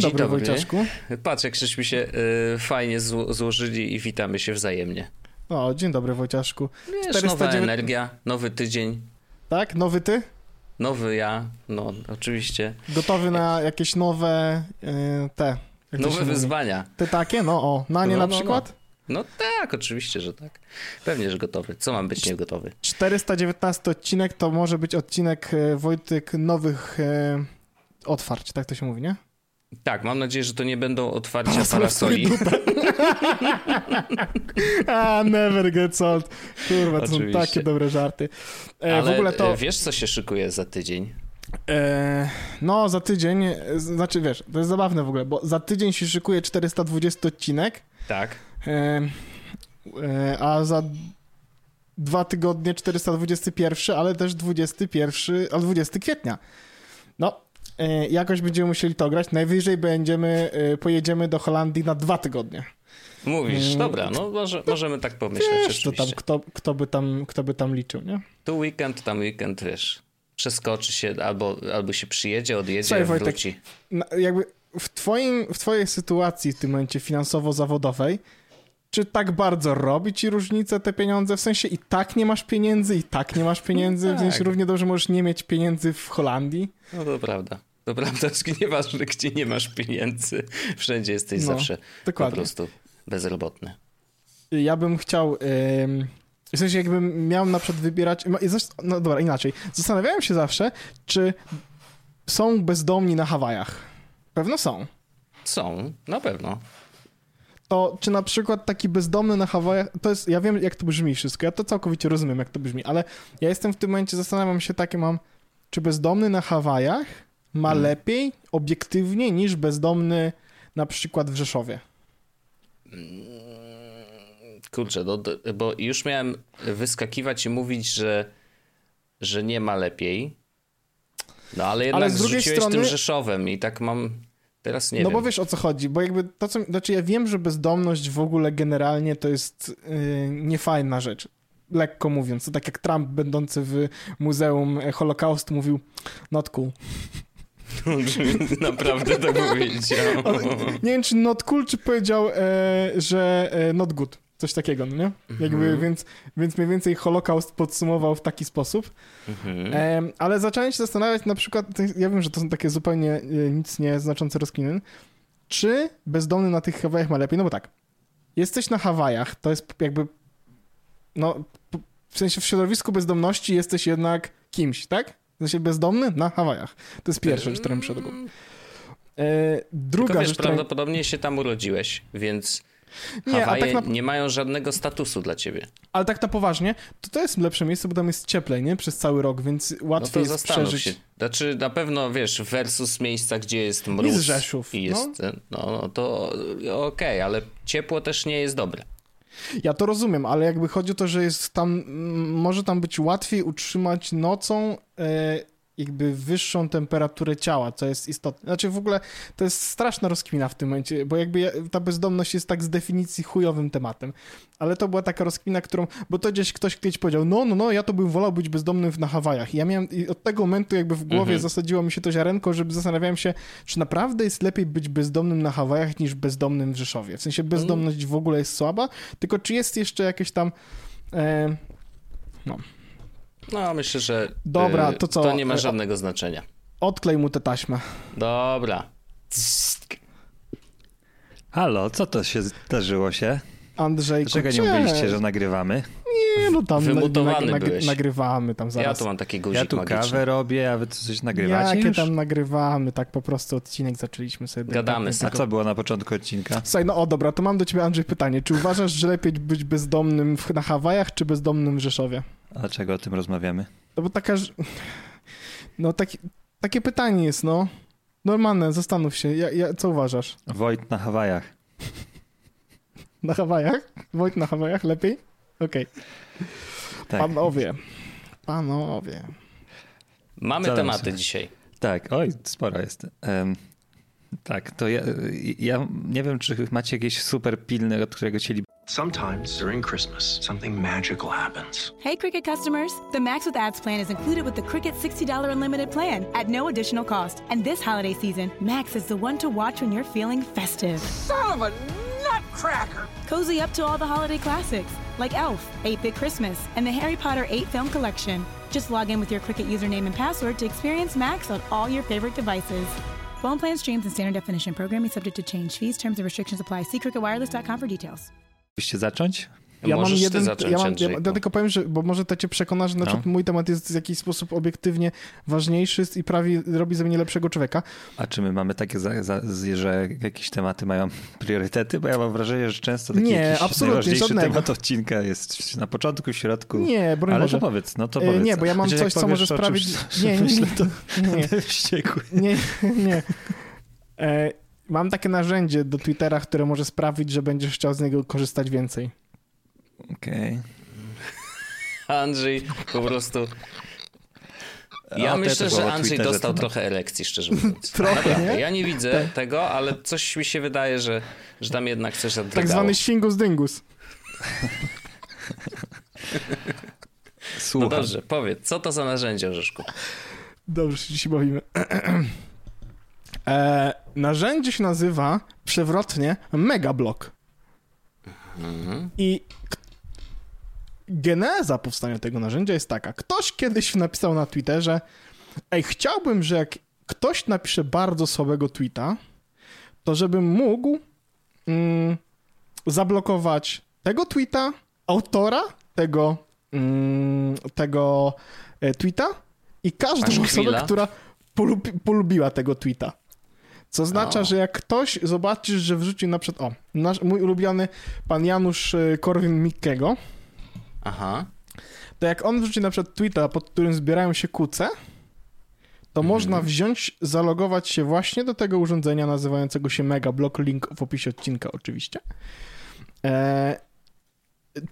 Dzień, dobry, dobry, Wojciaszku. Patrz, jak żeśmy się y, fajnie zło złożyli i witamy się wzajemnie. O, dzień dobry, Wojciaszku. Wiesz, 409... nowa energia, nowy tydzień. Tak? Nowy ty? Nowy ja, no oczywiście. Gotowy na jakieś nowe y, te... Nowe wyzwania. Mówi? Te takie? No o, na nie no, na no, przykład? No. no. tak, oczywiście, że tak. Pewnie, że gotowy. Co mam być niegotowy? 419 odcinek to może być odcinek e, Wojtek nowych e, otwarć, tak to się mówi, nie? Tak, mam nadzieję, że to nie będą otwarcia parasoli. A, never gets old. Kurwa, to Oczywiście. są takie dobre żarty. E, Ale w ogóle to... wiesz, co się szykuje za tydzień? E, no, za tydzień, znaczy wiesz, to jest zabawne w ogóle, bo za tydzień się szykuje 420 odcinek. Tak. E, e, a za dwa tygodnie 421, ale też 21, ale 20 kwietnia. No, E, jakoś będziemy musieli to grać. Najwyżej będziemy, e, pojedziemy do Holandii na dwa tygodnie. Mówisz, mm. dobra, no może, możemy tak pomyśleć wiesz, to tam, kto, kto, by tam, kto by tam liczył, nie? Tu weekend, tam weekend, wiesz, przeskoczy się albo, albo się przyjedzie, odjedzie, Słuchaj, Wojtek, wróci. jakby w, twoim, w twojej sytuacji w tym momencie finansowo-zawodowej czy tak bardzo robi ci różnicę te pieniądze? W sensie i tak nie masz pieniędzy, i tak nie masz pieniędzy, no tak. więc równie dobrze możesz nie mieć pieniędzy w Holandii. No to prawda. To prawda, nieważne gdzie nie masz pieniędzy, wszędzie jesteś no, zawsze dokładnie. po prostu bezrobotny. Ja bym chciał... Yy... W sensie jakbym miał na przykład wybierać... No dobra, inaczej. Zastanawiałem się zawsze, czy są bezdomni na Hawajach. Pewno są. Są, na pewno to czy na przykład taki bezdomny na Hawajach, to jest, ja wiem jak to brzmi wszystko, ja to całkowicie rozumiem jak to brzmi, ale ja jestem w tym momencie, zastanawiam się takie mam, czy bezdomny na Hawajach ma hmm. lepiej, obiektywnie niż bezdomny na przykład w Rzeszowie? Mm, kurczę, no, bo już miałem wyskakiwać i mówić, że, że nie ma lepiej, no ale jednak ale z drugiej strony... tym Rzeszowem i tak mam Teraz nie no wiem. bo wiesz o co chodzi, bo jakby to co, znaczy ja wiem, że bezdomność w ogóle generalnie to jest yy, niefajna rzecz. Lekko mówiąc, to tak jak Trump będący w Muzeum Holokaustu mówił not cool. Naprawdę tak powiedział. nie wiem, czy not cool, czy powiedział, e, że e, not good. Coś takiego, no nie? Jakby, mhm. więc, więc mniej więcej Holokaust podsumował w taki sposób. E, ale zacząłem się zastanawiać na przykład, ja wiem, że to są takie zupełnie e, nic nieznaczące rozkminy, czy bezdomny na tych Hawajach ma lepiej? No bo tak, jesteś na Hawajach, to jest jakby, no, w sensie w środowisku bezdomności jesteś jednak kimś, tak? W sensie bezdomny na Hawajach. To jest pierwsza rzecz, która mi przyszła do głowy. E, druga Tylko wiesz, rzecz, prawdopodobnie się tam urodziłeś, więc nie, Hawaje tak na... nie mają żadnego statusu dla ciebie. Ale tak na poważnie, to to jest lepsze miejsce, bo tam jest cieplej, nie? Przez cały rok, więc łatwiej no to jest przeżyć. Się. Znaczy na pewno, wiesz, versus miejsca, gdzie jest mróz I z Rzeszów. I jest, no. no, no to okej, okay, ale ciepło też nie jest dobre. Ja to rozumiem, ale jakby chodzi o to, że jest tam, może tam być łatwiej utrzymać nocą e, jakby wyższą temperaturę ciała, co jest istotne. Znaczy w ogóle to jest straszna rozkmina w tym momencie, bo jakby ta bezdomność jest tak z definicji chujowym tematem. Ale to była taka rozkmina, którą, bo to gdzieś ktoś kiedyś powiedział, no, no, no, ja to bym wolał być bezdomnym na Hawajach. I ja miałem, i od tego momentu jakby w głowie mhm. zasadziło mi się to ziarenko, żeby zastanawiałem się, czy naprawdę jest lepiej być bezdomnym na Hawajach niż bezdomnym w Rzeszowie. W sensie bezdomność w ogóle jest słaba, tylko czy jest jeszcze jakieś tam... E, no, no, myślę, że Dobra, to, co? to nie ma żadnego znaczenia. Odklej mu tę taśmę. Dobra. Halo, co to się zdarzyło się? Andrzej, Dlaczego nie mówiliście, że nagrywamy? Nie, no tam Wymutowany nag, nag, nagrywamy tam zaraz. Ja tu mam taki guzik Ja tu magiczny. kawę robię, a wy coś nagrywacie Jakie już? tam nagrywamy, tak po prostu odcinek zaczęliśmy sobie. Gadamy sobie. A co było na początku odcinka? Słuchaj, no o dobra, to mam do ciebie Andrzej pytanie. Czy uważasz, że lepiej być bezdomnym na Hawajach, czy bezdomnym w Rzeszowie? A dlaczego o tym rozmawiamy? No bo taka, no taki, takie pytanie jest, no. Normalne, zastanów się. Ja, ja, co uważasz? Wojt na Hawajach. na Hawajach? Wojt na Hawajach lepiej? Okej. Okay. Tak. Panowie. Panowie. Mamy tematy dzisiaj. Tak, oj, sporo jest. Um, tak, to ja, ja nie wiem, czy macie jakieś super pilne, od którego chcieli Sometimes during Christmas, something magical happens. Hey, Cricket customers. The Max with Ads plan is included with the Cricket $60 unlimited plan at no additional cost. And this holiday season, Max is the one to watch when you're feeling festive. Son of a nutcracker! Cozy up to all the holiday classics like Elf, 8 Bit Christmas, and the Harry Potter 8 Film Collection. Just log in with your Cricket username and password to experience Max on all your favorite devices. Phone plan streams and standard definition programming subject to change. Fees, terms and restrictions apply. See cricketwireless.com for details. Byście zacząć? Ja mam jeden, zacząć, ja, mam, ja, ja, tylko powiem, że, bo może to cię przekona, że na no. mój temat jest w jakiś sposób obiektywnie ważniejszy i prawie robi ze mnie lepszego człowieka. A czy my mamy takie, za, za, że jakieś tematy mają priorytety? Bo ja mam wrażenie, że często taki nie, absolutnie żadnego. temat odcinka jest na początku, w środku. Nie, broń Ale Boże. to powiedz, no to powiedz. Nie, bo ja mam coś, co może sprawić... Nie, nie, nie, to nie. Nie, nie. E, mam takie narzędzie do Twittera, które może sprawić, że będziesz chciał z niego korzystać więcej. Okej. Okay. Andrzej po prostu... Ja o, myślę, że Andrzej dostał trochę elekcji, szczerze mówiąc. trochę, nie? Ja nie widzę tak. tego, ale coś mi się wydaje, że, że tam jednak coś zadrgało. Tak zwany śingus dyngus. No dobrze, powiedz, co to za narzędzie, Orzeszku? Dobrze się dzisiaj bawimy. e, narzędzie się nazywa przewrotnie Megablock. Mhm. I geneza powstania tego narzędzia jest taka. Ktoś kiedyś napisał na Twitterze, ej, chciałbym, że jak ktoś napisze bardzo słabego tweeta, to żebym mógł mm, zablokować tego tweeta, autora tego, mm, tego e, tweeta i każdą osobę, która polubi, polubiła tego tweeta. Co oznacza, o. że jak ktoś zobaczysz, że wrzucił na przykład, o, nasz, mój ulubiony pan Janusz e, Korwin-Mikkego, Aha. To jak on wrzuci na przykład tweeta, pod którym zbierają się kuce, to mhm. można wziąć, zalogować się właśnie do tego urządzenia nazywającego się Mega Block, link w opisie odcinka oczywiście. E,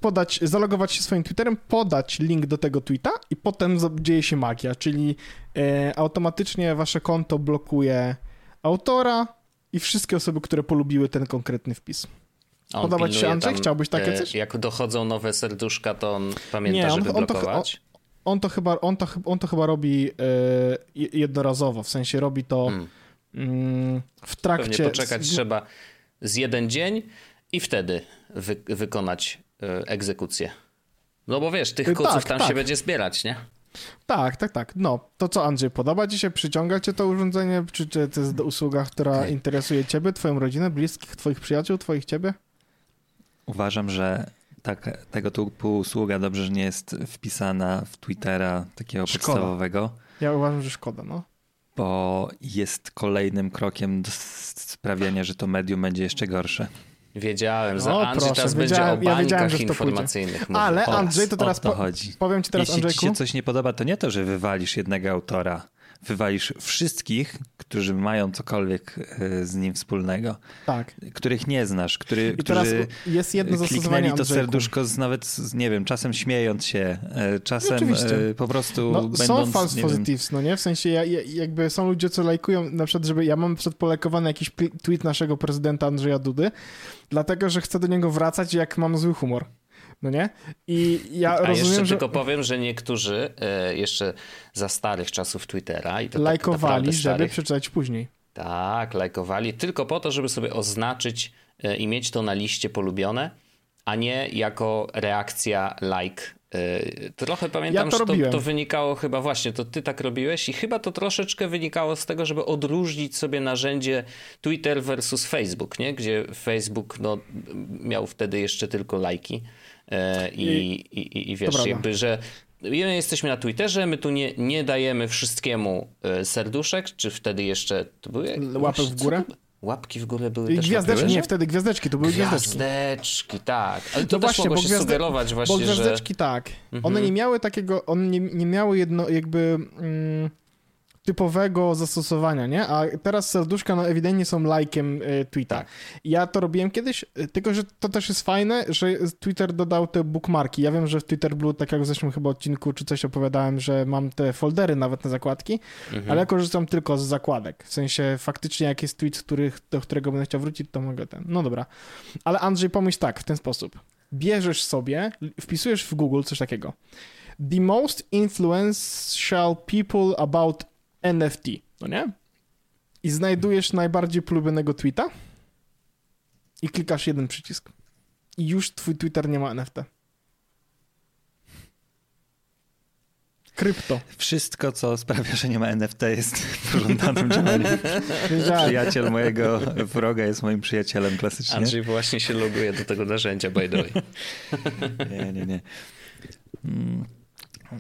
podać, zalogować się swoim Twitterem, podać link do tego tweeta i potem dzieje się magia, czyli e, automatycznie wasze konto blokuje autora i wszystkie osoby, które polubiły ten konkretny wpis. Podoba ci się Andrzej? Tam, Chciałbyś takie e, coś? Jak dochodzą nowe serduszka, to on pamięta, Nie, on, żeby on blokować? To, on, on, to chyba, on, to, on to chyba robi e, jednorazowo, w sensie robi to hmm. mm, w trakcie... Pewnie poczekać z... trzeba z jeden dzień i wtedy wy, wykonać e, egzekucję. No bo wiesz, tych kuców tak, tam tak. się będzie zbierać, nie? Tak, tak, tak. No, to co Andrzej, podoba ci się? Przyciąga cię to urządzenie? Czy, czy to jest usługa, która okay. interesuje ciebie, twoją rodzinę, bliskich, twoich przyjaciół, twoich ciebie? Uważam, że tak, tego typu usługa dobrze, że nie jest wpisana w Twittera takiego szkoda. podstawowego. Ja uważam, że szkoda, no. Bo jest kolejnym krokiem do sprawiania, że to medium będzie jeszcze gorsze. Wiedziałem, że Andrzej proszę, teraz będzie o bańkach ja informacyjnych. Ale Andrzej, to teraz to chodzi. powiem ci teraz, Jeśli Andrzejku. ci się coś nie podoba, to nie to, że wywalisz jednego autora, wywalisz wszystkich, którzy mają cokolwiek e, z nim wspólnego, tak. których nie znasz, który, I którzy jest jedno kliknęli to serduszko z, nawet, nie wiem, czasem śmiejąc się, e, czasem e, po prostu no, będąc... Są false positives, no nie? W sensie ja, ja, jakby są ludzie, co lajkują, na przykład, żeby ja mam przed polekowany jakiś tweet naszego prezydenta Andrzeja Dudy, dlatego, że chcę do niego wracać, jak mam zły humor. No nie? I ja A rozumiem, jeszcze że... tylko powiem, że niektórzy e, jeszcze za starych czasów Twittera i to tak lajkowali, tak żeby przeczytać później. Tak, lajkowali tylko po to, żeby sobie oznaczyć e, i mieć to na liście polubione, a nie jako reakcja like. E, trochę pamiętam, ja to że to, to, wynikało chyba właśnie, to ty tak robiłeś i chyba to troszeczkę wynikało z tego, żeby odróżnić sobie narzędzie Twitter versus Facebook, nie? gdzie Facebook no, miał wtedy jeszcze tylko lajki. E, I, i, i, i wiesz, jakby, że my jesteśmy na Twitterze, my tu nie, nie dajemy wszystkiemu e, serduszek, czy wtedy jeszcze to były łapy w górę? Łapki w górę były I też Gwiazdeczki, nie, wtedy gwiazdeczki, to były gwiazdeczki. Gwiazdeczki, tak. Ale to no właśnie, mogło się gwiazde... sugerować właśnie, bo gwiazdeczki, że... tak. Mhm. One nie miały takiego, one nie, nie miały jedno, jakby... Mm, typowego zastosowania, nie? A teraz serduszka no ewidentnie są lajkiem y, tweeta. Tak. Ja to robiłem kiedyś, y, tylko że to też jest fajne, że Twitter dodał te bookmarki. Ja wiem, że w Twitter Blue, tak jak w zeszłym chyba odcinku czy coś opowiadałem, że mam te foldery nawet na zakładki, mhm. ale ja korzystam tylko z zakładek. W sensie faktycznie jak jest tweet, których, do którego będę chciał wrócić, to mogę ten. No dobra. Ale Andrzej, pomyśl tak, w ten sposób. bierzesz sobie, wpisujesz w Google coś takiego. The most influential people about NFT, no nie? I znajdujesz najbardziej polubionego tweeta i klikasz jeden przycisk. I już twój Twitter nie ma NFT. Krypto. Wszystko, co sprawia, że nie ma NFT jest pożądanym działaniem. Przyjaciel mojego wroga jest moim przyjacielem klasycznie. Andrzej właśnie się loguje do tego narzędzia, by the way. nie, nie, nie. Mm,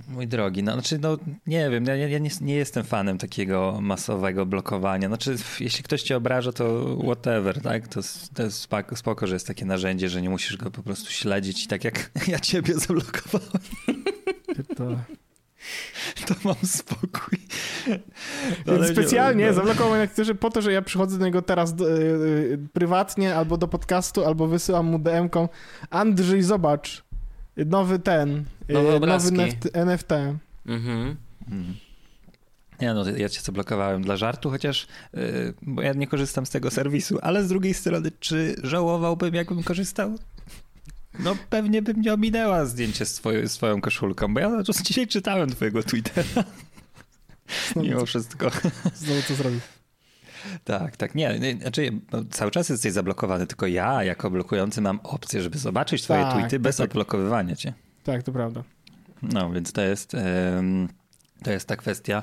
mój drogi, no, znaczy, no nie wiem, ja, ja nie, nie, jestem fanem takiego masowego blokowania. Znaczy, jeśli ktoś cię obraża, to whatever, tak? To, to jest spoko, spoko, że jest takie narzędzie, że nie musisz go po prostu śledzić, tak jak ja ciebie zablokowałem. To... to mam spokój. Więc specjalnie no. zablokował niektórzy po to, że ja przychodzę do niego teraz do, yy, prywatnie albo do podcastu, albo wysyłam mu DM-ką Andrzej, zobacz, nowy ten, Nowe nowy NFT. Mhm. Mhm. Nie no, ja cię zablokowałem dla żartu, chociaż yy, bo ja nie korzystam z tego serwisu, ale z drugiej strony, czy żałowałbym, jakbym korzystał? No pewnie bym nie ominęła zdjęcie z twoją, swoją koszulką, bo ja dzisiaj czytałem twojego Twittera. Znowu Mimo to, wszystko. Znowu to zrobił. Tak, tak, nie, nie znaczy no, cały czas jesteś zablokowany, tylko ja jako blokujący mam opcję, żeby zobaczyć twoje tak, tweety tak, bez tak. odblokowywania cię. Tak, to prawda. No, więc to jest, to jest ta kwestia.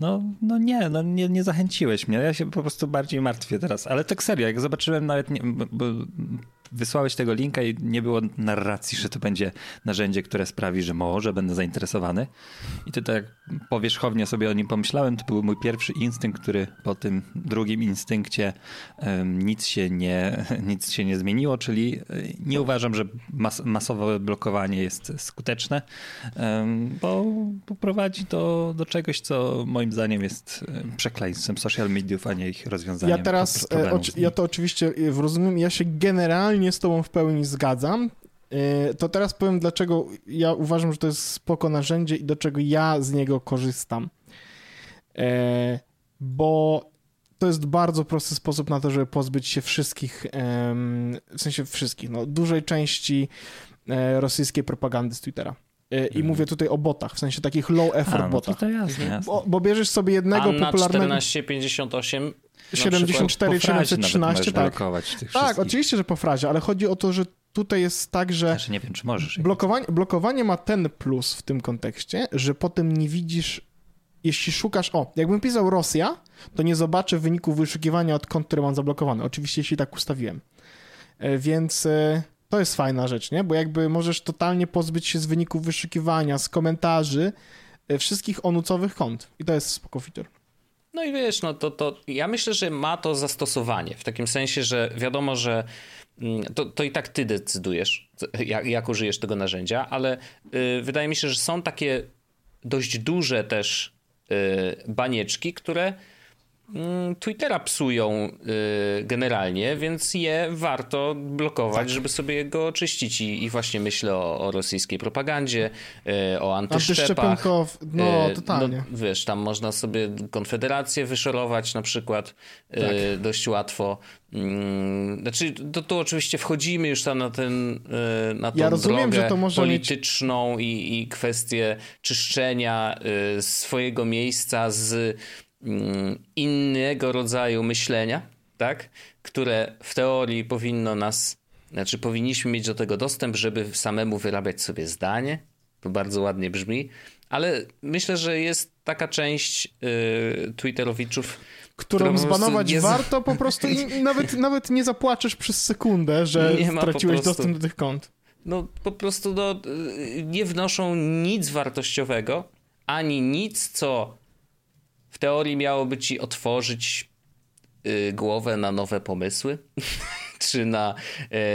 No, no nie, no nie, nie zachęciłeś mnie. Ja się po prostu bardziej martwię teraz. Ale tak serio, jak zobaczyłem nawet, nie, bo wysłałeś tego linka i nie było narracji, że to będzie narzędzie, które sprawi, że może będę zainteresowany. I to tak powierzchownie sobie o nim pomyślałem. To był mój pierwszy instynkt, który po tym drugim instynkcie um, nic, się nie, nic się nie zmieniło, czyli e, nie uważam, że mas masowe blokowanie jest skuteczne, um, bo, bo prowadzi do, do czegoś, co moim zdaniem jest przekleństwem social mediów, a nie ich rozwiązaniem. Ja teraz, e, ja to oczywiście rozumiem, ja się generalnie z tobą w pełni zgadzam. E, to teraz powiem, dlaczego ja uważam, że to jest spoko narzędzie i do czego ja z niego korzystam. E, bo to jest bardzo prosty sposób na to, żeby pozbyć się wszystkich, w sensie wszystkich, no, dużej części e, rosyjskiej propagandy z Twittera. I mhm. mówię tutaj o botach, w sensie takich low effort A, no botach. To jasne, jasne. Bo, bo, bierzesz sobie jednego Anna popularnego... 1458 74 713, tak. Tak, oczywiście, że po frazie, ale chodzi o to, że tutaj jest tak, że. Znaczy nie wiem, czy możesz. Blokowanie, blokowanie ma ten plus w tym kontekście, że potem nie widzisz. Jeśli szukasz, o, jakbym pisał Rosja, to nie zobaczę wyników wyszukiwania od kont, które mam zablokowane. Oczywiście, jeśli tak ustawiłem. E, więc e, to jest fajna rzecz, nie? Bo jakby możesz totalnie pozbyć się z wyników wyszukiwania, z komentarzy, e, wszystkich onucowych kont. I to jest spoko feature. No i wiesz, no to, to ja myślę, że ma to zastosowanie, w takim sensie, że wiadomo, że mm, to, to i tak ty decydujesz, jak, jak użyjesz tego narzędzia, ale y, wydaje mi się, że są takie dość duże też y, banieczki, które Twittera psują y, generalnie, więc je warto blokować, tak. żeby sobie go oczyścić. I, i właśnie myślę o, o, rosyjskiej propagandzie, y, o antyszczepach. No, y, totalnie. No, wiesz, tam można sobie Konfederację wyszorować na przykład tak. dość łatwo. Mm, znaczy, to, tu oczywiście wchodzimy już tam na, ten, na tą ja rozumiem, drogę to polityczną mieć... i, i kwestię czyszczenia swojego miejsca z Mm, innego rodzaju myślenia, tak? które w teorii powinno nas, znaczy powinniśmy mieć do tego dostęp, żeby samemu wyrabiać sobie zdanie. To bardzo ładnie brzmi, ale myślę, że jest taka część yy, Twitterowiczów, którą zbanować nie... warto po prostu i nawet, nawet nie zapłaczesz przez sekundę, że straciłeś prostu... dostęp do tych kont. No po prostu no, y, nie wnoszą nic wartościowego, ani nic, co teorii miałoby ci otworzyć y, głowę na nowe pomysły, czy na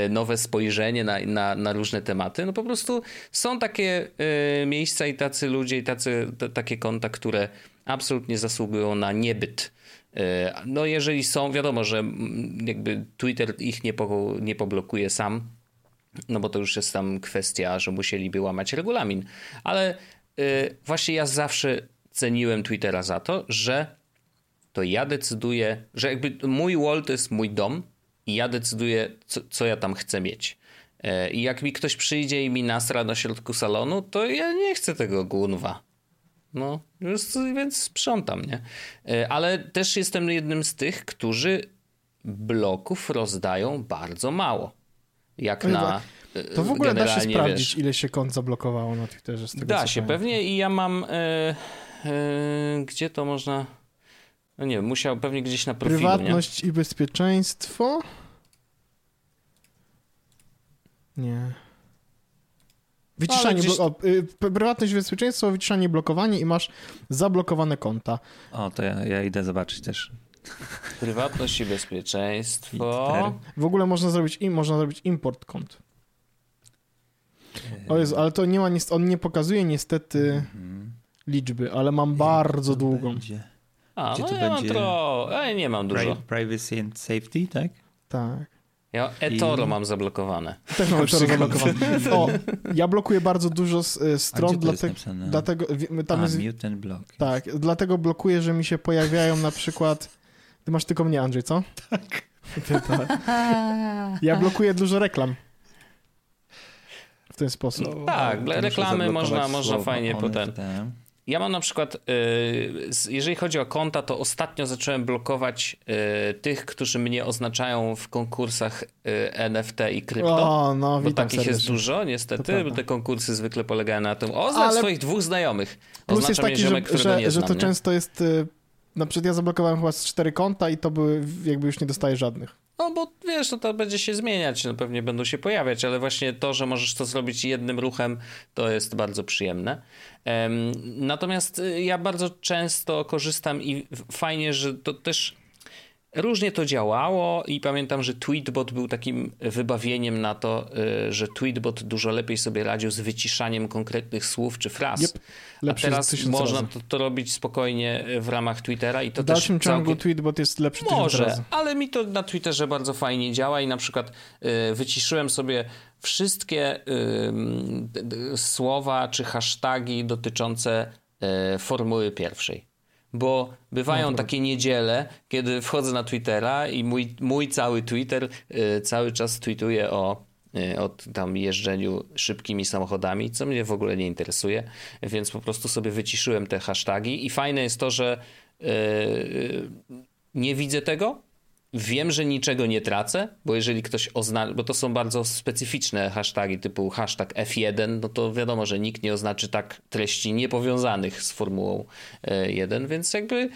y, nowe spojrzenie na, na, na, różne tematy. No po prostu są takie y, miejsca i tacy ludzie i tacy, t, takie konta, które absolutnie zasługują na niebyt. No jeżeli są, wiadomo, że jakby Twitter ich nie, po, nie poblokuje sam, no bo to już jest tam kwestia, że musieliby łamać regulamin. Ale właśnie ja zawsze ceniłem Twittera za to, że to ja decyduję, że jakby mój wall to jest mój dom i ja decyduję, co, co ja tam chcę mieć. E, I jak mi ktoś przyjdzie i mi nasra na środku salonu, to ja nie chcę tego gunwa. No, więc sprzątam, nie? E, ale też jestem jednym z tych, którzy bloków rozdają bardzo mało. Jak na. E, to w ogóle da się sprawdzić, wiesz, ile się kont zablokowało na Twitterze. Z tego, da się pewnie i ja mam. E, gdzie to można. No nie wiem, musiał pewnie gdzieś na profilu. Prywatność nie? i bezpieczeństwo. Nie. Wyciszanie, gdzieś... o, y, prywatność, bezpieczeństwo, wyciszanie, blokowanie i masz zablokowane konta. O, to ja, ja idę zobaczyć też. Prywatność i bezpieczeństwo. W ogóle można zrobić, im, można zrobić import kont. O Jezu, ale to nie ma, on nie pokazuje niestety mhm. Liczby, ale mam Jak bardzo długą. Będzie? A, Gdzie no to ja będzie? mam tro... nie mam dużo. Privacy and safety, tak? Tak. Ja eToro I... mam zablokowane. Też mam eToro zablokowane. O, ja blokuję bardzo dużo e, stron, dlatego, dlatego tam A, jest... mutant block. Tak, dlatego blokuję, że mi się pojawiają na przykład... Ty masz tylko mnie, Andrzej, co? Tak. tak. Ja blokuję dużo reklam. W ten sposób. No, tak, reklamy można, można fajnie potem. Ja mam na przykład, y, jeżeli chodzi o konta, to ostatnio zacząłem blokować y, tych, którzy mnie oznaczają w konkursach y, NFT i krypto. O, no, bo takich serdecznie. jest dużo, niestety, bo te konkursy zwykle polegają na tym, oznacz Ale swoich dwóch znajomych. Oznacza jest taki, ziomek, że, że, że to nie? często jest, na przykład ja zablokowałem chyba z cztery konta i to były, jakby już nie dostaję żadnych. No bo wiesz, no to będzie się zmieniać, no pewnie będą się pojawiać, ale właśnie to, że możesz to zrobić jednym ruchem, to jest bardzo przyjemne. Natomiast y, ja bardzo często korzystam i fajnie, że to też Różnie to działało i pamiętam, że Tweetbot był takim wybawieniem na to, y, że Tweetbot dużo lepiej sobie radził z wyciszaniem konkretnych słów czy fraz. Yep. A teraz można to, to, robić spokojnie w ramach Twittera i to w dalszym ciągu całkiem... Tweetbot jest lepszy Może, ale mi to na Twitterze bardzo fajnie działa i na przykład y, wyciszyłem sobie wszystkie y, słowa czy hasztagi dotyczące formuły pierwszej bo bywają no, takie niedziele, kiedy wchodzę na Twittera i mój, mój cały Twitter y, cały czas tweetuje o, y, o tam jeżdżeniu szybkimi samochodami, co mnie w ogóle nie interesuje, więc po prostu sobie wyciszyłem te hasztagi i fajne jest to, że y, nie widzę tego, Wiem, że niczego nie tracę, bo jeżeli ktoś oznacza, bo to są bardzo specyficzne hasztagi typu hashtag F1, no to wiadomo, że nikt nie oznaczy tak treści niepowiązanych z Formułą 1, e, więc jakby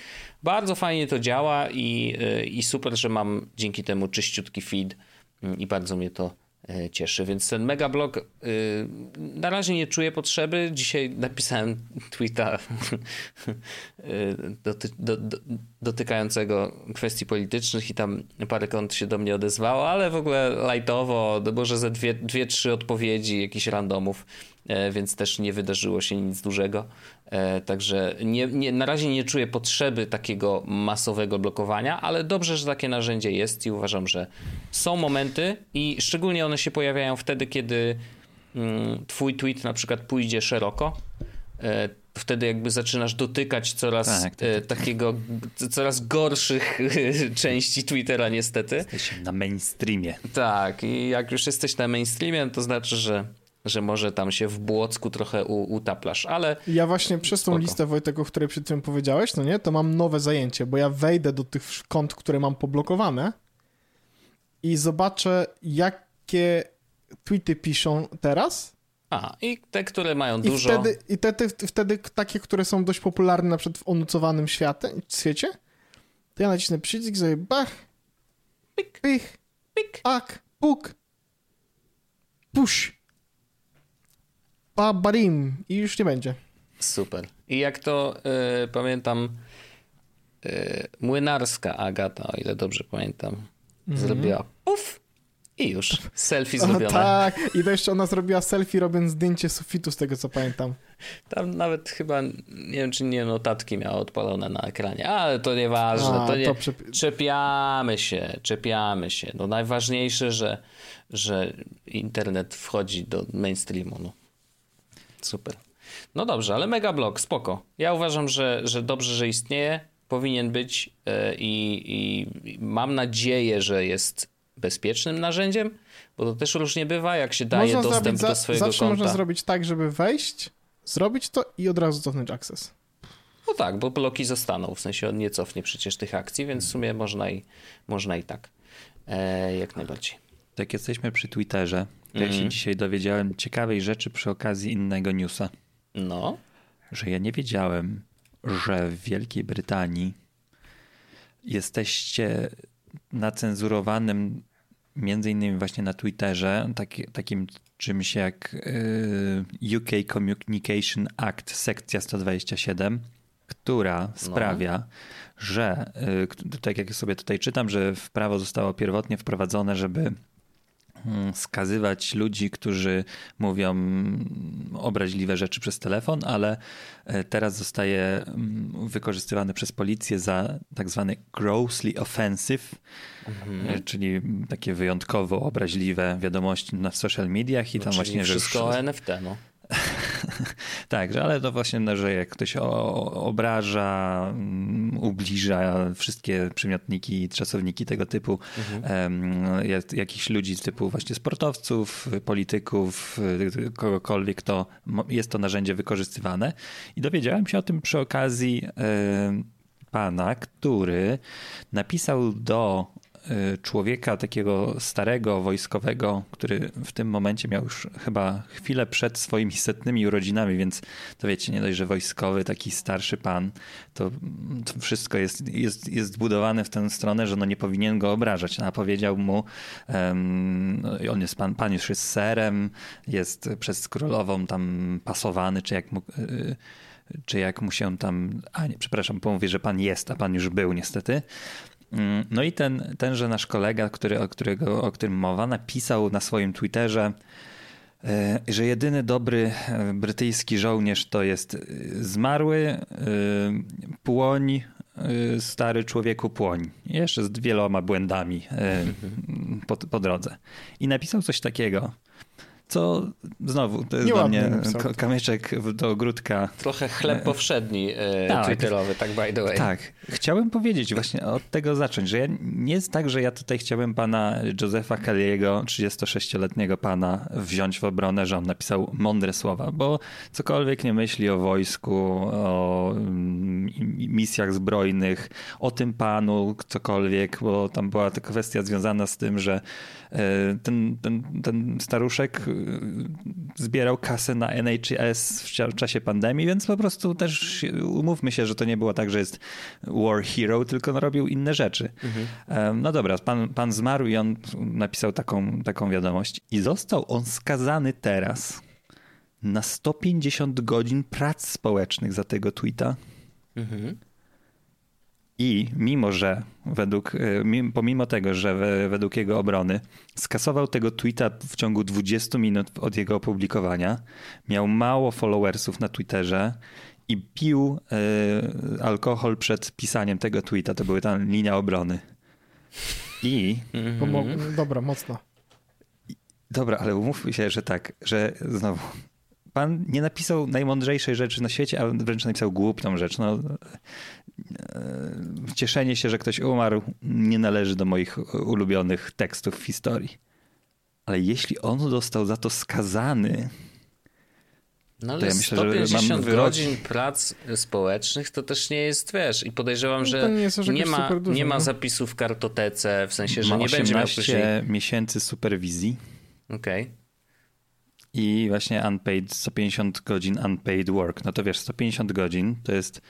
bardzo fajnie to działa i, e, i super, że mam dzięki temu czyściutki feed mm, i bardzo mnie to cieszy. Więc ten megablog y, na razie nie czuję potrzeby. Dzisiaj napisałem tweeta y, doty, do, do, dotykającego kwestii politycznych i tam parę kont się do mnie odezwało, ale w ogóle lightowo, może ze dwie, dwie trzy odpowiedzi jakichś randomów, e, więc też nie wydarzyło się nic dużego. E, także nie, nie, na razie nie czuję potrzeby takiego masowego blokowania, ale dobrze, że takie narzędzie jest i uważam, że są momenty i szczególnie one się pojawiają wtedy, kiedy mm, twój tweet na przykład pójdzie szeroko. E, wtedy jakby zaczynasz dotykać coraz tak, tak, e, tak. takiego, coraz gorszych części Twittera niestety. Jesteś na mainstreamie. Tak i jak już jesteś na mainstreamie, to znaczy, że że może tam się w błocku trochę u, utaplasz, ale... Ja właśnie przez tą listę, Wojtek, o której przed tym powiedziałeś, no nie, to mam nowe zajęcie, bo ja wejdę do tych kont, które mam poblokowane i zobaczę, jakie tweety piszą teraz. A, i te, które mają I dużo... Wtedy, I te, te, wtedy takie, które są dość popularne na przykład w onucowanym świate, świecie, to ja nacisnę przycisk, sobie bach, pik, pich, pik, ak, puk, push barim i już nie będzie. Super. I jak to y, pamiętam, y, młynarska Agata, o ile dobrze pamiętam, mm -hmm. zrobiła puf i już. Selfie zrobione. O, tak, i to jeszcze ona zrobiła selfie robiąc zdjęcie sufitu z tego co pamiętam. Tam nawet chyba, nie wiem czy nie notatki miała odpalone na ekranie, ale to nieważne. A, to nie, to Czepiamy się, czepiamy się. No najważniejsze, że, że internet wchodzi do mainstreamu. No. Super. No dobrze, ale Megablog, spoko. Ja uważam, że, że dobrze, że istnieje, powinien być e, i, i mam nadzieję, że jest bezpiecznym narzędziem? Bo to też różnie bywa, jak się daje można dostęp do swojego zawsze konta. można zrobić tak, żeby wejść, zrobić to i od razu cofnąć akces. No tak, bo bloki zostaną, w sensie on nie cofnie przecież tych akcji, więc w sumie można i, można i tak. E, jak najbardziej. Tak jesteśmy przy Twitterze, to mm. ja się mhm. dzisiaj dowiedziałem ciekawej rzeczy przy okazji innego newsa. No? Że ja nie wiedziałem, że w Wielkiej Brytanii jesteście na cenzurowanym między innymi właśnie na Twitterze taki, takim czymś jak y, UK Communication Act sekcja 127, która no. sprawia, no. że y, tak jak sobie tutaj czytam, że w prawo zostało pierwotnie wprowadzone, żeby skazywać ludzi, którzy mówią obraźliwe rzeczy przez telefon, ale e, teraz zostaje mm, wykorzystywany przez policję za tak zwany grossly offensive, mhm. E, czyli takie wyjątkowo obraźliwe wiadomości na social mediach i no, tam właśnie, że wszystko NFT, no. tak, ale to właśnie, no, że jak ktoś obraża, mm, ubliża wszystkie przymiotniki, czasowniki tego typu, mhm. jakichś ludzi typu właśnie sportowców, polityków, kogokolwiek, to jest to narzędzie wykorzystywane. I dowiedziałem się o tym przy okazji pana, który napisał do człowieka takiego starego, wojskowego, który w tym momencie miał już chyba chwilę przed swoimi setnymi urodzinami, więc to wiecie, nie dość, że wojskowy, taki starszy pan, to, to wszystko jest, jest, jest budowane w tę stronę, że no nie powinien go obrażać. No, a powiedział mu, um, on jest pan, pan już jest serem, jest przez królową tam pasowany, czy jak mu y, czy jak mu się tam. A nie, przepraszam, pomówię, że pan jest, a pan już był niestety. Mm, no i ten, tenże nasz kolega, który, o, którego, o którym mowa, napisał na swoim Twitterze, e, że jedyny dobry e, brytyjski żołnierz to jest e, zmarły płoń, stary człowieku płoń. Jeszcze z wieloma błędami po, po drodze. I napisał coś takiego co znowu to jest dla mnie kamyczek do ogródka. Trochę chleb e, powszedni e, tak, twitterowy, tak by the way. Tak. Chciałem powiedzieć właśnie od tego zacząć, że ja, nie jest tak, że ja tutaj chciałem pana Josefa Kelly'ego, 36-letniego pana, wziąć w obronę, że on napisał mądre słowa, bo cokolwiek nie myśli o wojsku, o mm, misjach zbrojnych, o tym panu, cokolwiek, bo tam była ta kwestia związana z tym, że ten, ten, ten staruszek e, zbierał kasę na NHS w czasie pandemii, więc po prostu też umówmy się, że to nie było tak, że jest war hero, tylko robił inne rzeczy. Mhm. E, no dobra, pan, pan zmarł i on napisał taką, taką wiadomość i został on skazany teraz na 150 godzin prac społecznych za tego tweeta. Mhm. I mimo, że według, e, pomimo tego, że według jego obrony skasował tego tweeta w ciągu 20 minut od jego opublikowania, miał mało followersów na Twitterze i pił y, alkohol przed pisaniem tego tweeta. To była ta linia obrony. I... Mm-hmm. Dobra, mocno. Dobra, ale umówmy się, że tak, że znowu pan nie napisał najmądrzejszej rzeczy na świecie, a wręcz napisał głupią rzecz. No, e, cieszenie się, że ktoś umarł, nie należy do moich ulubionych tekstów w historii. Ale jeśli on został za to skazany, no ale to ja myślę, 150 że mam godzin prac społecznych to też nie jest, wiesz, i podejrzewam, no że nie, nie ma, dużo, nie ma no. zapisów w kartotece, w sensie, że ma nie będzie miał później... miesięcy superwizji. Okej. Okay i właśnie unpaid, 150 godzin unpaid work. No to wiesz, 150 godzin to jest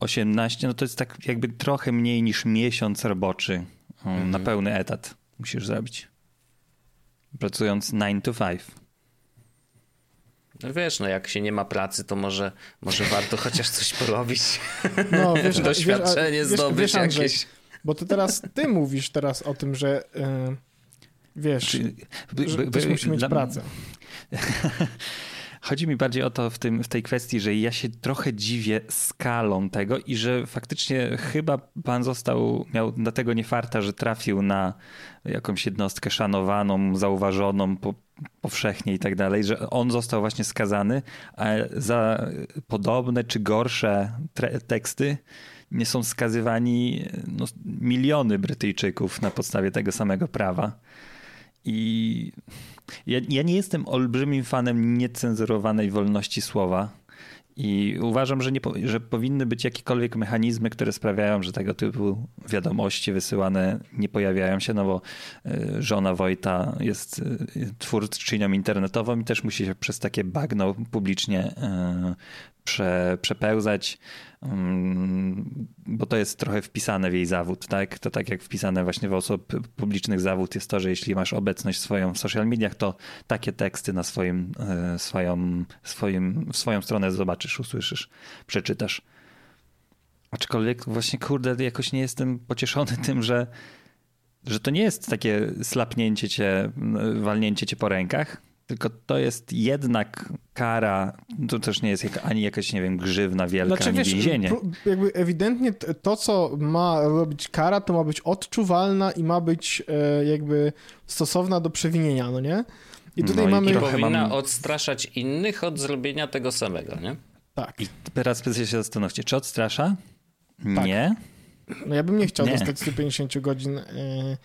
18, no to jest tak jakby trochę mniej niż miesiąc roboczy mm. na pełny etat musisz zrobić. Pracując 9 to 5. No wiesz, no jak się nie ma pracy, to może, może warto chociaż coś porobić. No, wiesz, Doświadczenie wiesz, zdobyć wiesz, Andrzej, jakieś. Bo ty teraz, ty mówisz teraz o tym, że yy, wiesz, by, że ktoś musi mieć dla, pracę. Chodzi mi bardziej o to w, tym, w tej kwestii, że ja się trochę dziwię skalą tego i że faktycznie chyba pan został, miał dlatego nie farta, że trafił na jakąś jednostkę szanowaną, zauważoną po, powszechnie i tak dalej, że on został właśnie skazany, a za podobne czy gorsze teksty nie są skazywani no, miliony Brytyjczyków na podstawie tego samego prawa. I ja, ja nie jestem olbrzymim fanem niecenzurowanej wolności słowa. I uważam, że, nie, że powinny być jakiekolwiek mechanizmy, które sprawiają, że tego typu wiadomości wysyłane nie pojawiają się, no bo e, żona Wojta jest e, twórczynią internetową i też musi się przez takie bagno publicznie e, prze, przepełzać, bo to jest trochę wpisane w jej zawód, tak? To tak jak wpisane właśnie w osób publicznych zawód jest to, że jeśli masz obecność swoją w social mediach, to takie teksty na swoim, e, swoją, swoim, swoją stronę zobaczysz, usłyszysz, przeczytasz. Aczkolwiek właśnie, kurde, jakoś nie jestem pocieszony tym, że, że to nie jest takie slapnięcie cię, walnięcie cię po rękach, tylko to jest jednak kara, to też nie jest ani jakaś, nie wiem, grzywna wielka, znaczy, ani wiesz, więzienie. Jakby ewidentnie to, co ma robić kara, to ma być odczuwalna i ma być e, jakby stosowna do przewinienia, no nie? I tutaj no mamy... I powinna mam... odstraszać innych od zrobienia tego samego, nie? Tak. I teraz się zastanówcie, czy odstrasza? Tak. Nie. No ja bym nie chciał nie. dostać 150 godzin yy,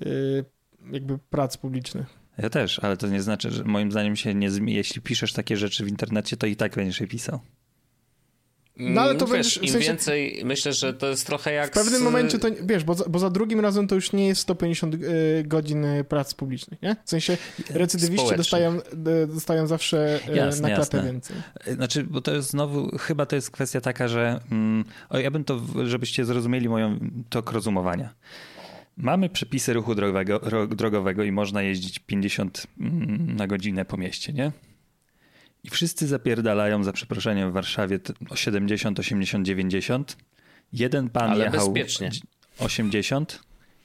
yy, jakby prac publicznych. Ja też, ale to nie znaczy, że moim zdaniem się nie zmieni. Jeśli piszesz takie rzeczy w internecie, to i tak będziesz je pisał. No ale to wiesz, będziesz, im sensie, więcej, myślę, że to jest trochę jak... W pewnym z... momencie to, wiesz, bo za, bo za, drugim razem to już nie jest 150 y, godzin y, prac publicznych, nie? W sensie recydywiści dostają, y, dostają zawsze jasne, na klatę jasne. więcej. Znaczy, bo to jest znowu, chyba to jest kwestia taka, że mm, o, ja bym to, żebyście zrozumieli moją tok rozumowania. Mamy przepisy ruchu drogowego, drogowego i można jeździć 50 mm, na godzinę po mieście, nie? I wszyscy zapierdalają za przeproszeniem w Warszawie 70, 80, 90. Jeden pan Ale jechał bezpiecznie. 80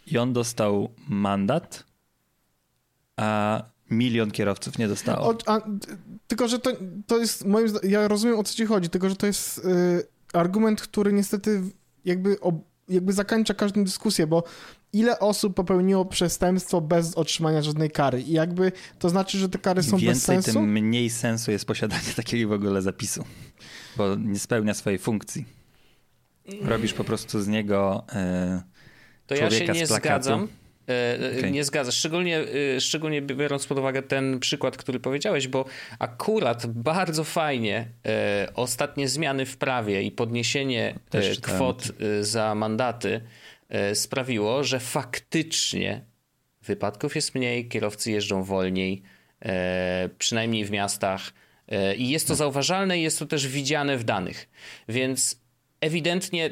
i on dostał mandat, a milion kierowców nie dostało. O, a, tylko, że to, to jest moim zdaniem, ja rozumiem o co ci chodzi, tylko, że to jest y, argument, który niestety jakby, ob, jakby zakańcza każdą dyskusję, bo ile osób popełniło przestępstwo bez otrzymania żadnej kary. I jakby to znaczy, że te kary są Więcej, bez sensu? tym mniej sensu jest posiadanie takiego w ogóle zapisu, bo nie spełnia swojej funkcji. Robisz po prostu z niego e, To ja się nie zgadzam. E, e, okay. Nie zgadzam, szczególnie, e, szczególnie biorąc pod uwagę ten przykład, który powiedziałeś, bo akurat bardzo fajnie e, ostatnie zmiany w prawie i podniesienie e, kwot za mandaty E, sprawiło, że faktycznie wypadków jest mniej, kierowcy jeżdżą wolniej, e, przynajmniej w miastach. E, I jest to zauważalne i jest to też widziane w danych. Więc ewidentnie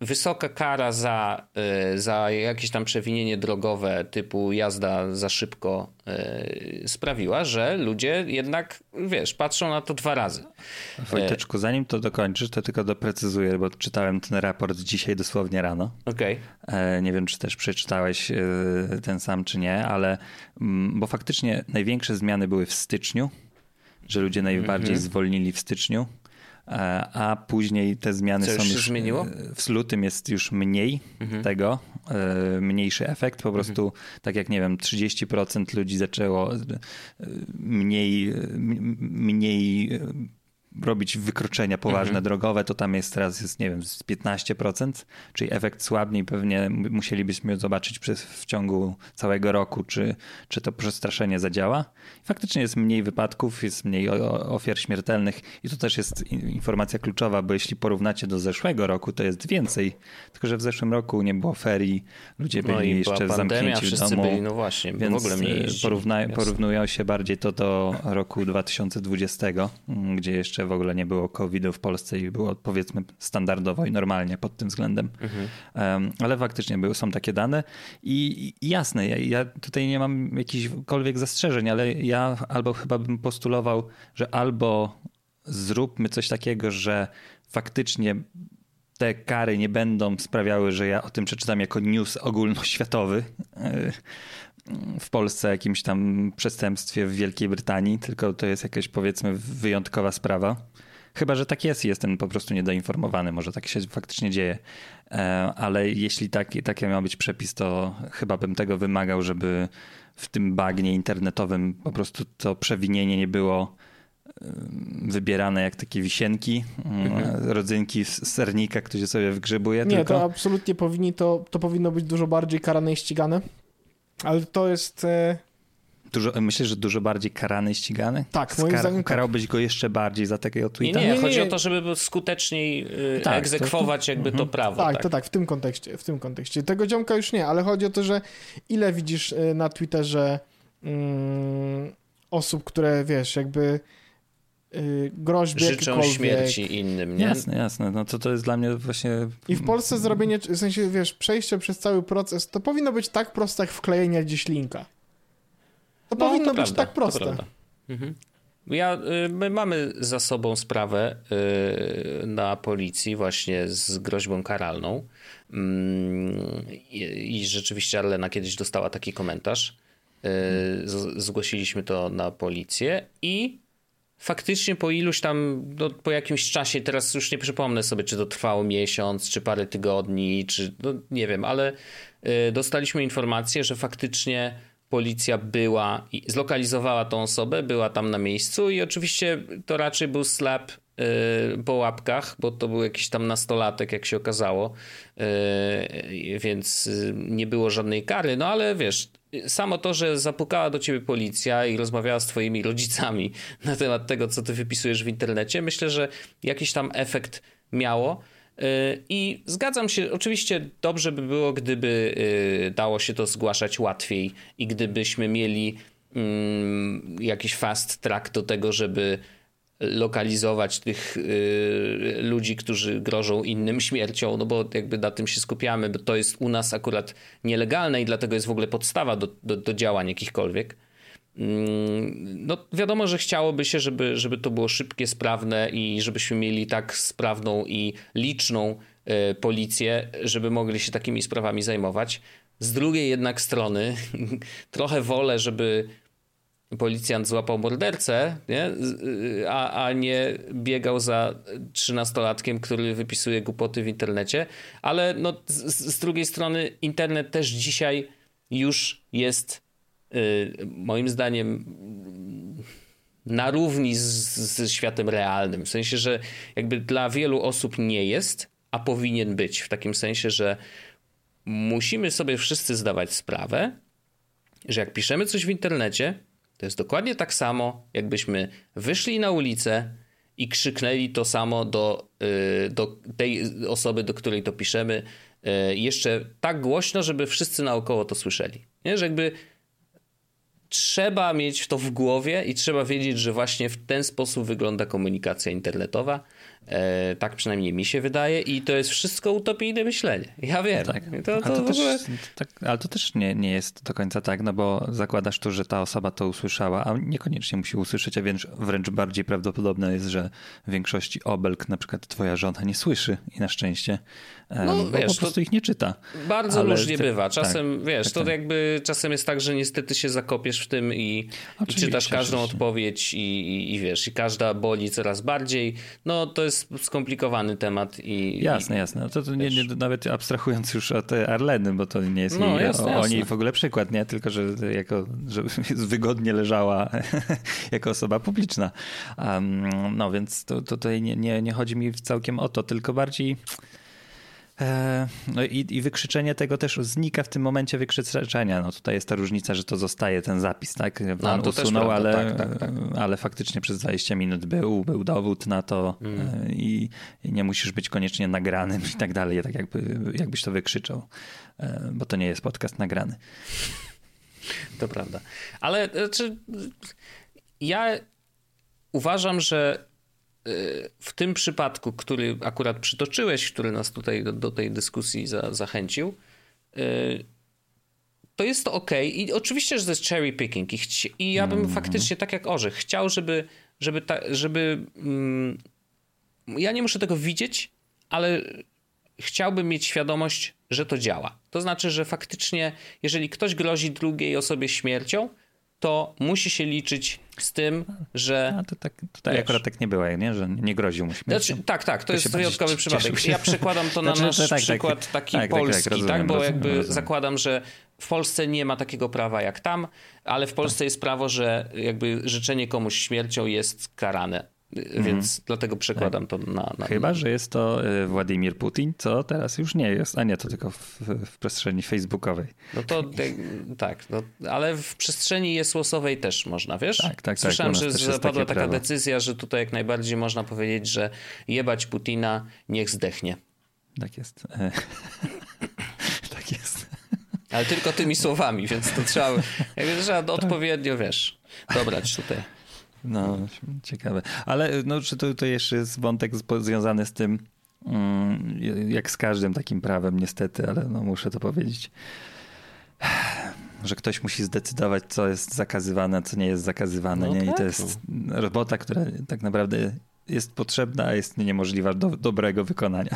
wysoka kara za, e, za jakieś tam przewinienie drogowe typu jazda za szybko e, sprawiła, że ludzie jednak, wiesz, patrzą na to dwa razy. Wojteczku, zanim to dokończysz, to tylko doprecyzuję, bo czytałem ten raport dzisiaj dosłownie rano. Okej. Okay. Nie wiem, czy też przeczytałeś e, ten sam, czy nie, ale mm, bo faktycznie największe zmiany były w styczniu, że ludzie najbardziej mm -hmm. zwolnili w styczniu a później te zmiany Co są już. już zmieniło? E, w lutym jest już mniej mhm. tego, e, mniejszy efekt. Po prostu, mhm. tak jak nie wiem, 30% ludzi zaczęło e, mniej, mniej robić wykroczenia poważne mhm. drogowe, to tam jest teraz, jest, nie wiem, z 15%, czyli efekt słabniej pewnie musielibyśmy zobaczyć przez, w ciągu całego roku, czy, czy to przestraszenie zadziała. Faktycznie jest mniej wypadków, jest mniej ofiar śmiertelnych i to też jest informacja kluczowa, bo jeśli porównacie do zeszłego roku, to jest więcej, tylko że w zeszłym roku nie było ferii, ludzie no byli no jeszcze zamknięci w domu. Byli, no właśnie, więc w ogóle mniej porówna, porównują się bardziej to do roku 2020, gdzie jeszcze w ogóle nie było COVID-u w Polsce i było powiedzmy standardowo i normalnie pod tym względem. Mhm. Ale faktycznie były, są takie dane i, i jasne, ja, ja, tutaj nie mam jakichkolwiek zastrzeżeń, ale ja albo chyba bym postulował, że albo zróbmy coś takiego, że faktycznie te kary nie będą sprawiały, że ja o tym przeczytam jako news ogólnoświatowy e, w Polsce jakimś tam przestępstwie w Wielkiej Brytanii, tylko to jest jakaś powiedzmy wyjątkowa sprawa. Chyba, że tak jest, jestem po prostu niedoinformowany, może tak się faktycznie dzieje. E, ale jeśli taki, taki miał być przepis, to chyba bym tego wymagał, żeby w tym bagnie internetowym po prostu to przewinienie nie było wybierane jak takie wisienki, mhm. rodzynki z sernika, który sobie wgrzebuje. Nie, tylko. to absolutnie powinni, to, to powinno być dużo bardziej karane i ścigane. Ale to jest. E, dużo, myślisz, że dużo bardziej karany i ścigany? Tak, moim Skar zdaniem tak. Karałbyś go jeszcze bardziej za takiego tweeta? Nie, nie, nie chodzi nie, nie. o to, żeby skuteczniej yy, tak, egzekwować to, jakby to mhm. prawo. Tak, tak, to tak, w tym kontekście, w tym kontekście. Tego ziomka już nie, ale chodzi o to, że ile widzisz y, na Twitterze mm, osób, które, wiesz, jakby yy, groźby Życzą śmierci innym, nie? Jasne, jasne. No to to jest dla mnie właśnie... I w Polsce zrobienie, w sensie, wiesz, przejście przez cały proces, to powinno być tak proste jak wklejenie gdzieś linka. To no, powinno to być prawda, tak proste. Mhm. Ja, y, my mamy za sobą sprawę y, na policji właśnie z groźbą karalną mm, i rzeczywiście Arlena kiedyś dostała taki komentarz. Y, zgłosiliśmy to na policję i faktycznie po iluś tam, no, po jakimś czasie, teraz już nie przypomnę sobie, czy to trwało miesiąc, czy parę tygodni, czy no, nie wiem, ale dostaliśmy informację, że faktycznie policja była i zlokalizowała tą osobę, była tam na miejscu i oczywiście to raczej był slap yy, po łapkach, bo to był jakiś tam nastolatek, jak się okazało, yy, więc y, nie było żadnej kary, no ale wiesz, samo to, że zapukała do ciebie policja i rozmawiała z twoimi rodzicami na temat tego, co ty wypisujesz w internecie, myślę, że jakiś tam efekt miało. I zgadzam się, oczywiście dobrze by było, gdyby y, dało się to zgłaszać łatwiej i gdybyśmy mieli mm, jakiś fast track do tego, żeby lokalizować tych y, ludzi, którzy grożą innym śmiercią, no bo jakby na tym się skupiamy, bo to jest u nas akurat nielegalne i dlatego jest w ogóle podstawa do, do, do działań jakichkolwiek. Mm, no wiadomo, że chciałoby się, żeby, żeby to było szybkie, sprawne i żebyśmy mieli tak sprawną i liczną e, policję, żeby mogli się takimi sprawami zajmować. Z drugiej jednak strony trochę wolę, żeby policjant złapał mordercę, nie? A, a nie biegał za trzynastolatkiem, który wypisuje głupoty w internecie. Ale no, z, z drugiej strony internet też dzisiaj już jest Y, moim zdaniem na równi z światem realnym. W sensie, że jakby dla wielu osób nie jest, a powinien być. W takim sensie, że musimy sobie wszyscy zdawać sprawę, że jak piszemy coś w internecie, to jest dokładnie tak samo, jakbyśmy wyszli na ulicę i krzyknęli to samo do, y, do tej osoby, do której to piszemy, y, jeszcze tak głośno, żeby wszyscy naokoło to słyszeli. Nie? Że jakby trzeba mieć to w głowie i trzeba wiedzieć, że właśnie w ten sposób wygląda komunikacja internetowa. E, tak przynajmniej mi się wydaje i to jest wszystko utopijne myślenie. Ja wiem. Tak. To, to, to też, tak, ale to też nie, nie jest do końca tak, no bo zakładasz tu, że ta osoba to usłyszała, a niekoniecznie musi usłyszeć, a wręcz, wręcz bardziej prawdopodobne jest, że w większości obelg na przykład twoja żona nie słyszy i na szczęście no, bo wiesz, po prostu ich nie czyta. Bardzo ale różnie ty... bywa. Czasem, tak, wiesz, tak, to tak. jakby czasem jest tak, że niestety się zakopiesz w tym i, i czytasz każdą odpowiedź i, i, i, wiesz, i każda boli coraz bardziej. No to jest skomplikowany temat i... Jasne, jasne. No to, to nie, nie, nawet abstrahując już od Arleny, bo to nie jest no, jej, jasne, o, jasne. o niej w ogóle przykład, nie? Tylko, że jako, że wygodnie leżała jako osoba publiczna. Um, no więc to, tutaj nie, nie, nie chodzi mi całkiem o to, tylko bardziej no i, i, wykrzyczenie tego też znika w tym momencie wykrzyczenia. No tutaj jest ta różnica, że to zostaje ten zapis, tak? Pan no, usunął, ale, tak, tak, tak. ale faktycznie przez 20 minut był, był dowód na to mm. i, i, nie musisz być koniecznie nagranym i tak dalej, tak jakby, jakbyś to wykrzyczał, e, bo to nie jest podcast nagrany. To prawda. Ale znaczy, ja uważam, że w tym przypadku, który akurat przytoczyłeś, który nas tutaj do, do tej dyskusji za, zachęcił, y, to jest to ok. I oczywiście, że to jest cherry picking. I, chci- i ja bym mm. faktycznie, tak jak Orzech, chciał, żeby, żeby, ta, żeby mm, ja nie muszę tego widzieć, ale chciałbym mieć świadomość, że to działa. To znaczy, że faktycznie, jeżeli ktoś grozi drugiej osobie śmiercią, to musi się liczyć z tym, że. A to tak, tutaj wiesz, akurat tak nie było, nie? że nie groził mu śmiercią. Znaczy, tak, tak, to, to jest wyjątkowy przypadek. Ja przekładam to na znaczy, nasz tak, tak, przykład taki tak, tak polski, tak, rozumiem, tak? bo jakby rozumiem. zakładam, że w Polsce nie ma takiego prawa jak tam, ale w Polsce jest prawo, że jakby życzenie komuś śmiercią jest karane. Mhm. Więc dlatego przekładam tak. to na, na, Chyba, że jest to y, Władimir Putin, co teraz już nie jest, a nie, to tylko w, w przestrzeni facebookowej. No to tak, no, ale w przestrzeni jest losowej też można, wiesz? Tak, tak, tak. Słyszałem, że zapadła taka prawo. decyzja, że tutaj jak najbardziej można powiedzieć, że jebać Putina, niech zdechnie. Tak jest. tak jest. Ale tylko tymi słowami, więc to trzeba, jakby trzeba tak. odpowiednio, wiesz, dobrać tutaj. No, ciekawe. Ale no, czy to, to jeszcze jest wątek związany z tym, mm, jak z każdym takim prawem niestety, ale no, muszę to powiedzieć, że ktoś musi zdecydować, co jest zakazywane, co nie jest zakazywane. No nie? Tak, I to jest no. robota, która tak naprawdę jest potrzebna, a jest niemożliwa do dobrego wykonania.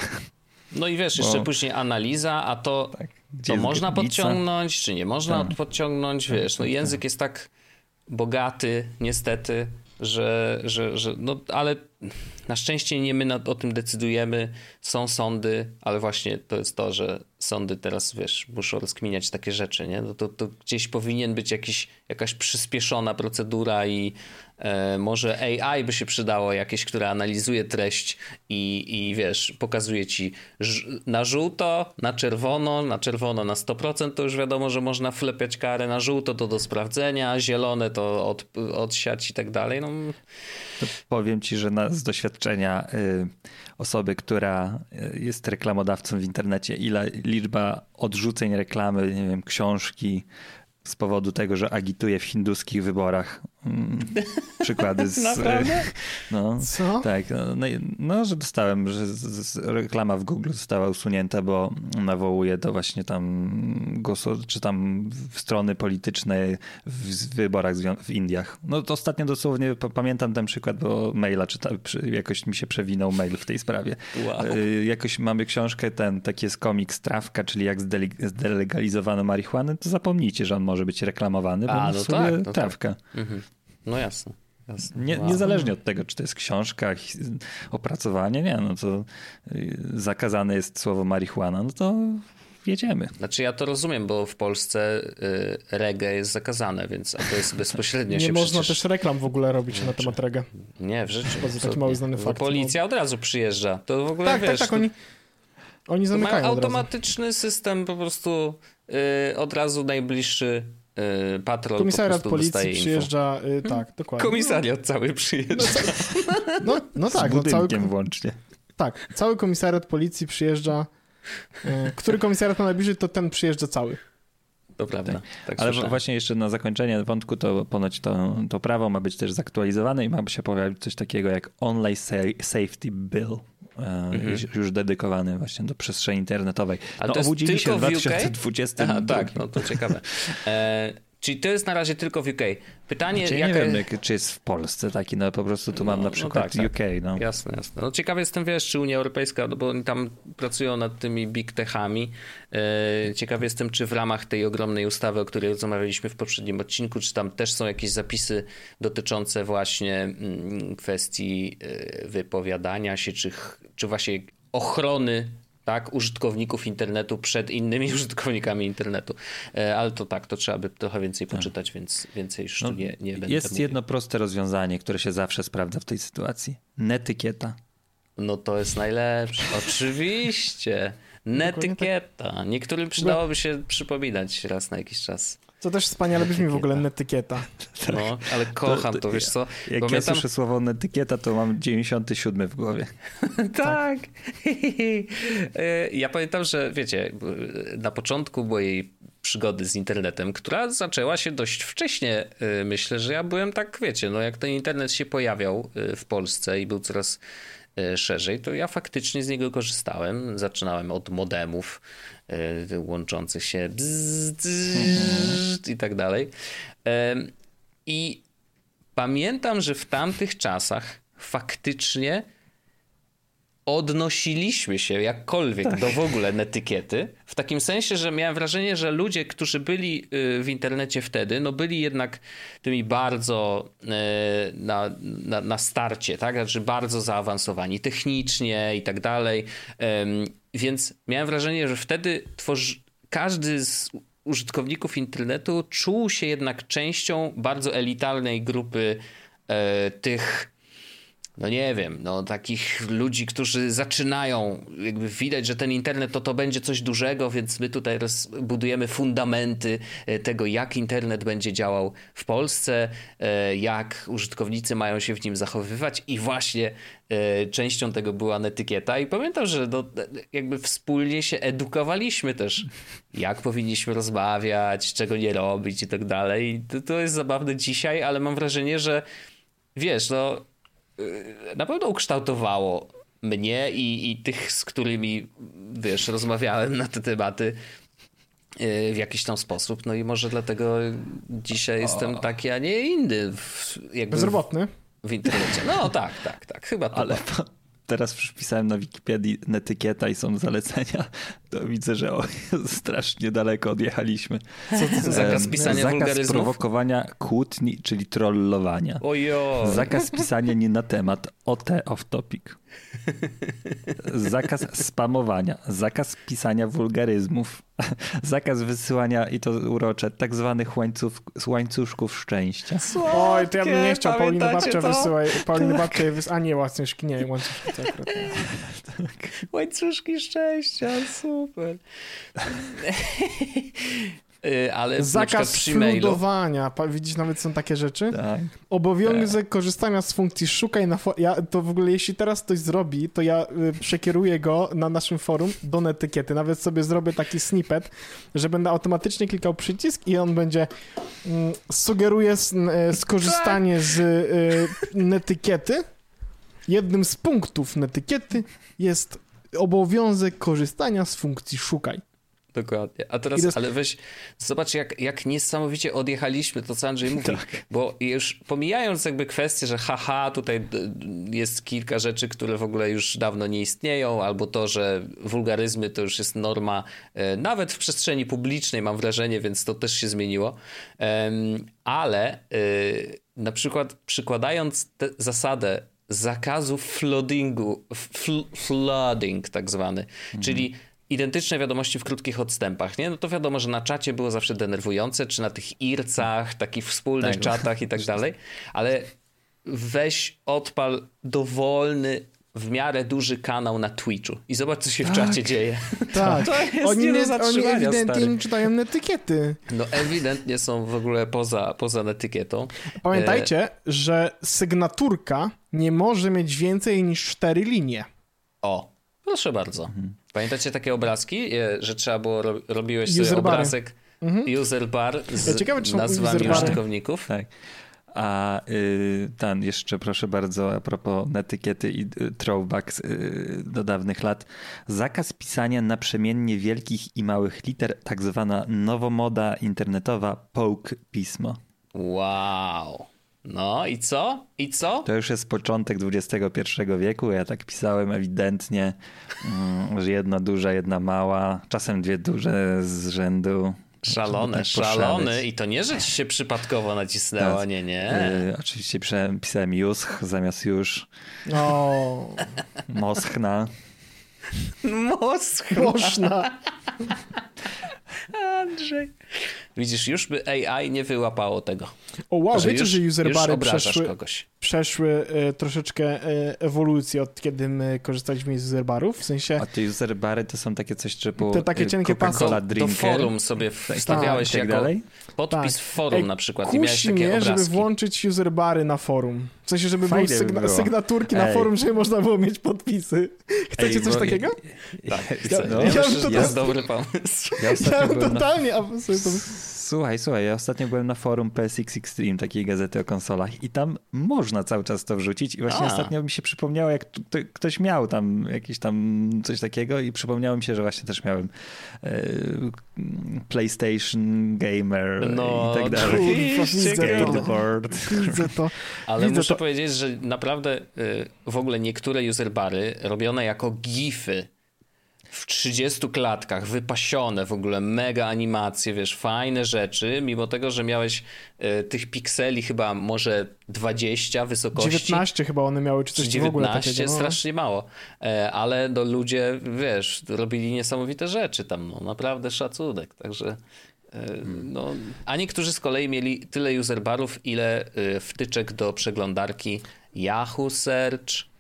No i wiesz, Bo... jeszcze później analiza, a to, tak. to można podciągnąć, czy nie można tak. podciągnąć, wiesz, no tak, język tak. jest tak bogaty, niestety, że, że, że no ale na szczęście nie my o tym decydujemy, są sądy, ale właśnie to jest to, że sądy teraz, wiesz, muszą rozkminiać takie rzeczy, nie? No to, to gdzieś powinien być jakiś, jakaś przyspieszona procedura i może AI by się przydało jakieś, które analizuje treść i, i wiesz, pokazuje ci na żółto, na czerwono, na czerwono na 100% to już wiadomo, że można wlepiać karę, na żółto to do sprawdzenia, zielone to od, odsiać i tak dalej, no. Powiem ci, że na, z doświadczenia y, osoby, która y, jest reklamodawcą w internecie, ile liczba odrzuceń reklamy, nie wiem, książki, z powodu tego, że agituje w hinduskich wyborach. Mm, przykłady z. Naprawdę? No, Co? Tak, no, no, no że dostałem, że z, z, reklama w Google została usunięta, bo nawołuje do właśnie tam głosu, czy tam strony politycznej w, wyborach w Indiach. No to ostatnio dosłownie pamiętam ten przykład, bo maila czyta, jakoś mi się przewinął mail w tej sprawie. Wow. Y, jakoś mamy książkę, ten taki jest komik Strawka, czyli jak zdelegalizowano marihuanę, to zapomnijcie, że on może być reklamowany, bo A, no sobie tak, no trawka. Tak. Mhm. No jasne. jasne. Nie, wow. Niezależnie od tego, czy to jest książka, opracowanie, nie, no to y, zakazane jest słowo marihuana, no to jedziemy. Znaczy ja to rozumiem, bo w Polsce y, reggae jest zakazane, więc a to jest bezpośrednio Nie się można przecież... też reklam w ogóle robić nie, na temat reggae. Nie, w życiu. To taki mały znany fakt. Policja od razu przyjeżdża. To w ogóle tak, tak wiesz... Tak, tak, oni, oni zamykają automatyczny system po prostu y, od razu najbliższy patrol Komisariat policji przyjeżdża, yy, tak, dokładnie. Komisariat cały przyjeżdża. No, no tak. Z no, cały, włącznie. Tak, cały komisariat policji przyjeżdża. Yy, który komisariat ma najbliżej, to ten przyjeżdża cały. To prawda. Tak. Tak Ale słyszałem. właśnie jeszcze na zakończenie wątku, to ponoć to, to prawo ma być też zaktualizowane i ma się pojawić coś takiego jak Online Safety Bill. Mhm. już dedykowany właśnie do przestrzeni internetowej. Ale no, to obudzili się w 2020 Aha, tak, no to ciekawe. E, czyli to jest na razie tylko w UK. Pytanie, znaczy, Nie wiem, jak, czy jest w Polsce taki, no po prostu tu mam no, na no przykład no tak, UK. Tak. No. Jasne, jasne. No ciekawy jestem, wiesz, czy Unia Europejska, no bo oni tam pracują nad tymi big techami. E, ciekawy jestem, czy w ramach tej ogromnej ustawy, o której rozmawialiśmy w poprzednim odcinku, czy tam też są jakieś zapisy dotyczące właśnie mm, kwestii e, wypowiadania się, czy, czy właśnie ochrony tak, użytkowników internetu przed innymi użytkownikami internetu. E, ale to tak, to trzeba by trochę więcej tak. poczytać, tak. więc więcej już no, nie, nie będę Jest mówił. jedno proste rozwiązanie, które się zawsze sprawdza w tej sytuacji. Netykieta. No to jest najlepsze. Oczywiście. Netykieta. Niektórym przydałoby się przypominać raz na jakiś czas. Co też wspaniale brzmi w ogóle netykieta. No, ale kocham to, to, wiesz co? Jak Pamiętam... ja słyszę słowo netykieta, to mam 97 w głowie. tak. E, ja pamiętam, że wiecie, na początku mojej przygody z internetem, która zaczęła się dość wcześnie, e, myślę, że ja byłem tak, wiecie, no jak ten internet się pojawiał e, w Polsce i był coraz szerzej, to ja faktycznie z niego korzystałem. Zaczynałem od modemów łączących się bzz, bzz, i tak dalej. I pamiętam, że w tamtych czasach faktycznie odnosiliśmy się jakkolwiek tak. do w ogóle netykiety, w takim sensie, że miałem wrażenie, że ludzie, którzy byli y, w internecie wtedy, no byli jednak tymi bardzo y, na, na, na starcie, tak? Znaczy bardzo zaawansowani technicznie i tak dalej. Więc miałem wrażenie, że wtedy tworzy, każdy z użytkowników internetu czuł się jednak częścią bardzo elitarnej grupy e, tych no nie wiem, no takich ludzi, którzy zaczynają, jakby widać, że ten internet to to będzie coś dużego, więc my tutaj budujemy fundamenty e, tego, jak internet będzie działał w Polsce, e, jak użytkownicy mają się w nim zachowywać i właśnie e, częścią tego była netykieta i pamiętam, że no, jakby wspólnie się edukowaliśmy też, jak powinniśmy rozmawiać, czego nie robić i tak dalej. To, to jest zabawne dzisiaj, ale mam wrażenie, że wiesz, no na pewno ukształtowało mnie i, i tych, z którymi, wiesz, rozmawiałem na te tematy y, w jakiś tam sposób. No i może dlatego dzisiaj jestem taki, a nie inny. W, Bezrobotny? W, w internecie. No tak, tak, tak. Chyba to. Ale teraz wpisałem na Wikipedii netykieta i są zalecenia, to widzę, że o, strasznie daleko odjechaliśmy. Co to zakaz pisania Zakaz wulgaryzmów? prowokowania kłótni, czyli trollowania. Ojo. Zakaz pisania nie na temat, OT off topic. Zakaz spamowania, zakaz pisania wulgaryzmów, zakaz wysyłania, i to urocze, tak zwanych łańcuch, łańcuszków szczęścia. Słodkie, Oj, to ja bym nie chciał Pauliny Babcia wysyłać. Pauliny tak. Babcia. A nie, łańcuszki, nie, łańcuszki. Tak. Łańcuszki szczęścia, super. Y, ale Zakaz fludowania. Widzisz, nawet są takie rzeczy. Tak. Obowiązek tak. korzystania z funkcji szukaj na forum. Ja, to w ogóle, jeśli teraz ktoś zrobi, to ja y, przekieruję go na naszym forum do netykiety. Nawet sobie zrobię taki snippet, że będę automatycznie klikał przycisk i on będzie mm, sugeruje y, skorzystanie z y, netykiety. Jednym z punktów netykiety jest obowiązek korzystania z funkcji szukaj. Dokładnie. A teraz, ale weź, zobacz jak, jak niesamowicie odjechaliśmy to, co Andrzej mówi. Tak. Bo już pomijając jakby kwestię, że haha, tutaj jest kilka rzeczy, które w ogóle już dawno nie istnieją, albo to, że wulgaryzmy to już jest norma e, nawet w przestrzeni publicznej, mam wrażenie, więc to też się zmieniło. Ale e, na przykład przykładając zasadę zakazu floodingu, fl flooding tak zwany, mhm. czyli identyczne wiadomości w krótkich odstępach, nie? No to wiadomo, że na czacie było zawsze denerwujące, czy na tych ircach, takich wspólnych tak, czatach i tak dalej, ale weź odpal dowolny w miarę duży kanał na Twitchu i zobacz, co się w czacie tak, dzieje. Tak, to jest oni, nie, oni ewidentnie nie czytają netykiety. No ewidentnie są w ogóle poza, poza netykietą. Pamiętajcie, e... że sygnaturka nie może mieć więcej niż cztery linie. O, proszę bardzo. Mhm. Pamiętacie takie obrazki, e, że trzeba było, robiłeś sobie user obrazek mhm. user bar z ja ciekawe, nazwami użytkowników? Tak. A y, ten jeszcze, proszę bardzo, a propos etykiety i y, throwbacks y, do dawnych lat. Zakaz pisania naprzemiennie wielkich i małych liter, tak zwana nowomoda internetowa poke pismo. Wow. No i co? I co? To już jest początek XXI wieku. Ja tak pisałem ewidentnie, mm, że jedna duża, jedna mała, czasem dwie duże z rzędu. Szalone, tak szalony. I to nie, że ci się przypadkowo nacisnęła, tak. nie, nie. Yy, oczywiście pisałem Jusch zamiast już. O. Moschna. Moschna. Moschna. Andrzej. Widzisz, już by AI nie wyłapało tego. O wow, że wiecie, że userbary przeszły, kogoś. przeszły e, troszeczkę e, ewolucję od kiedy my korzystaliśmy z userbarów, w sensie... A te userbary to są takie coś typu Te takie cienkie pasy. Do forum sobie tak, wstawiałeś tak, jako dalej? podpis tak. w forum Ej, na przykład kusi i miałeś takie mnie, obrazki. żeby włączyć userbary na forum. W sensie, żeby były sygna sygnaturki Ej. na forum, żeby można było mieć podpisy. Chcecie Ej, coś takiego? Tak, chcę. No, ja, ja, jest dobry pomysł. Ja, ja totalnie... Na... Słuchaj, słuchaj, ja ostatnio byłem na forum PSX Extreme, takiej gazety o konsolach i tam można cały czas to wrzucić i właśnie A. ostatnio mi się przypomniało, jak ktoś miał tam jakieś tam coś takiego i przypomniało mi się, że właśnie też miałem e, PlayStation Gamer no, i tak dalej. Widzę to. Widzę to. Ale widzę muszę to. powiedzieć, że naprawdę y, w ogóle niektóre userbary robione jako gify w 30 klatkach, wypasione w ogóle, mega animacje, wiesz, fajne rzeczy, mimo tego, że miałeś y, tych pikseli chyba może 20 wysokości. 19 chyba one miały, czy coś 19, w ogóle takiego. No. strasznie mało, e, ale no, ludzie, wiesz, robili niesamowite rzeczy tam, no, naprawdę szacunek, także No, a niektórzy z kolei mieli tyle userbarów, ile wtyczek do przeglądarki Yahoo Search, E,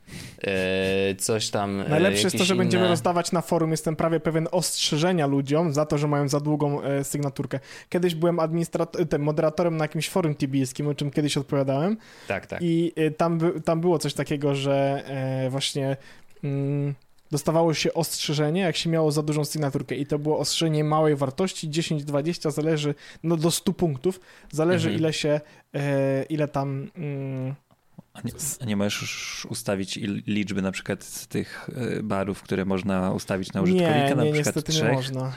coś tam. E, Najlepsze jest to, że inne... będziemy rozdawać na forum, jestem prawie pewien, ostrzeżenia ludziom za to, że mają za długą e, sygnaturkę. Kiedyś byłem administratorem, moderatorem na jakimś forum tibijskim, o czym kiedyś odpowiadałem. Tak, tak. I tam, tam było coś takiego, że właśnie. Mm, dostawało się ostrzeżenie, jak się miało za dużą sygnaturkę i to było ostrzeżenie małej wartości, 10-20 zależy, no do 100 punktów, zależy mhm. ile się, e, ile tam mm, a nie, a nie możesz ustawić liczby na przykład tych e, barów, które można ustawić na użytkownika? Nie, nie na przykład niestety trzech? nie można.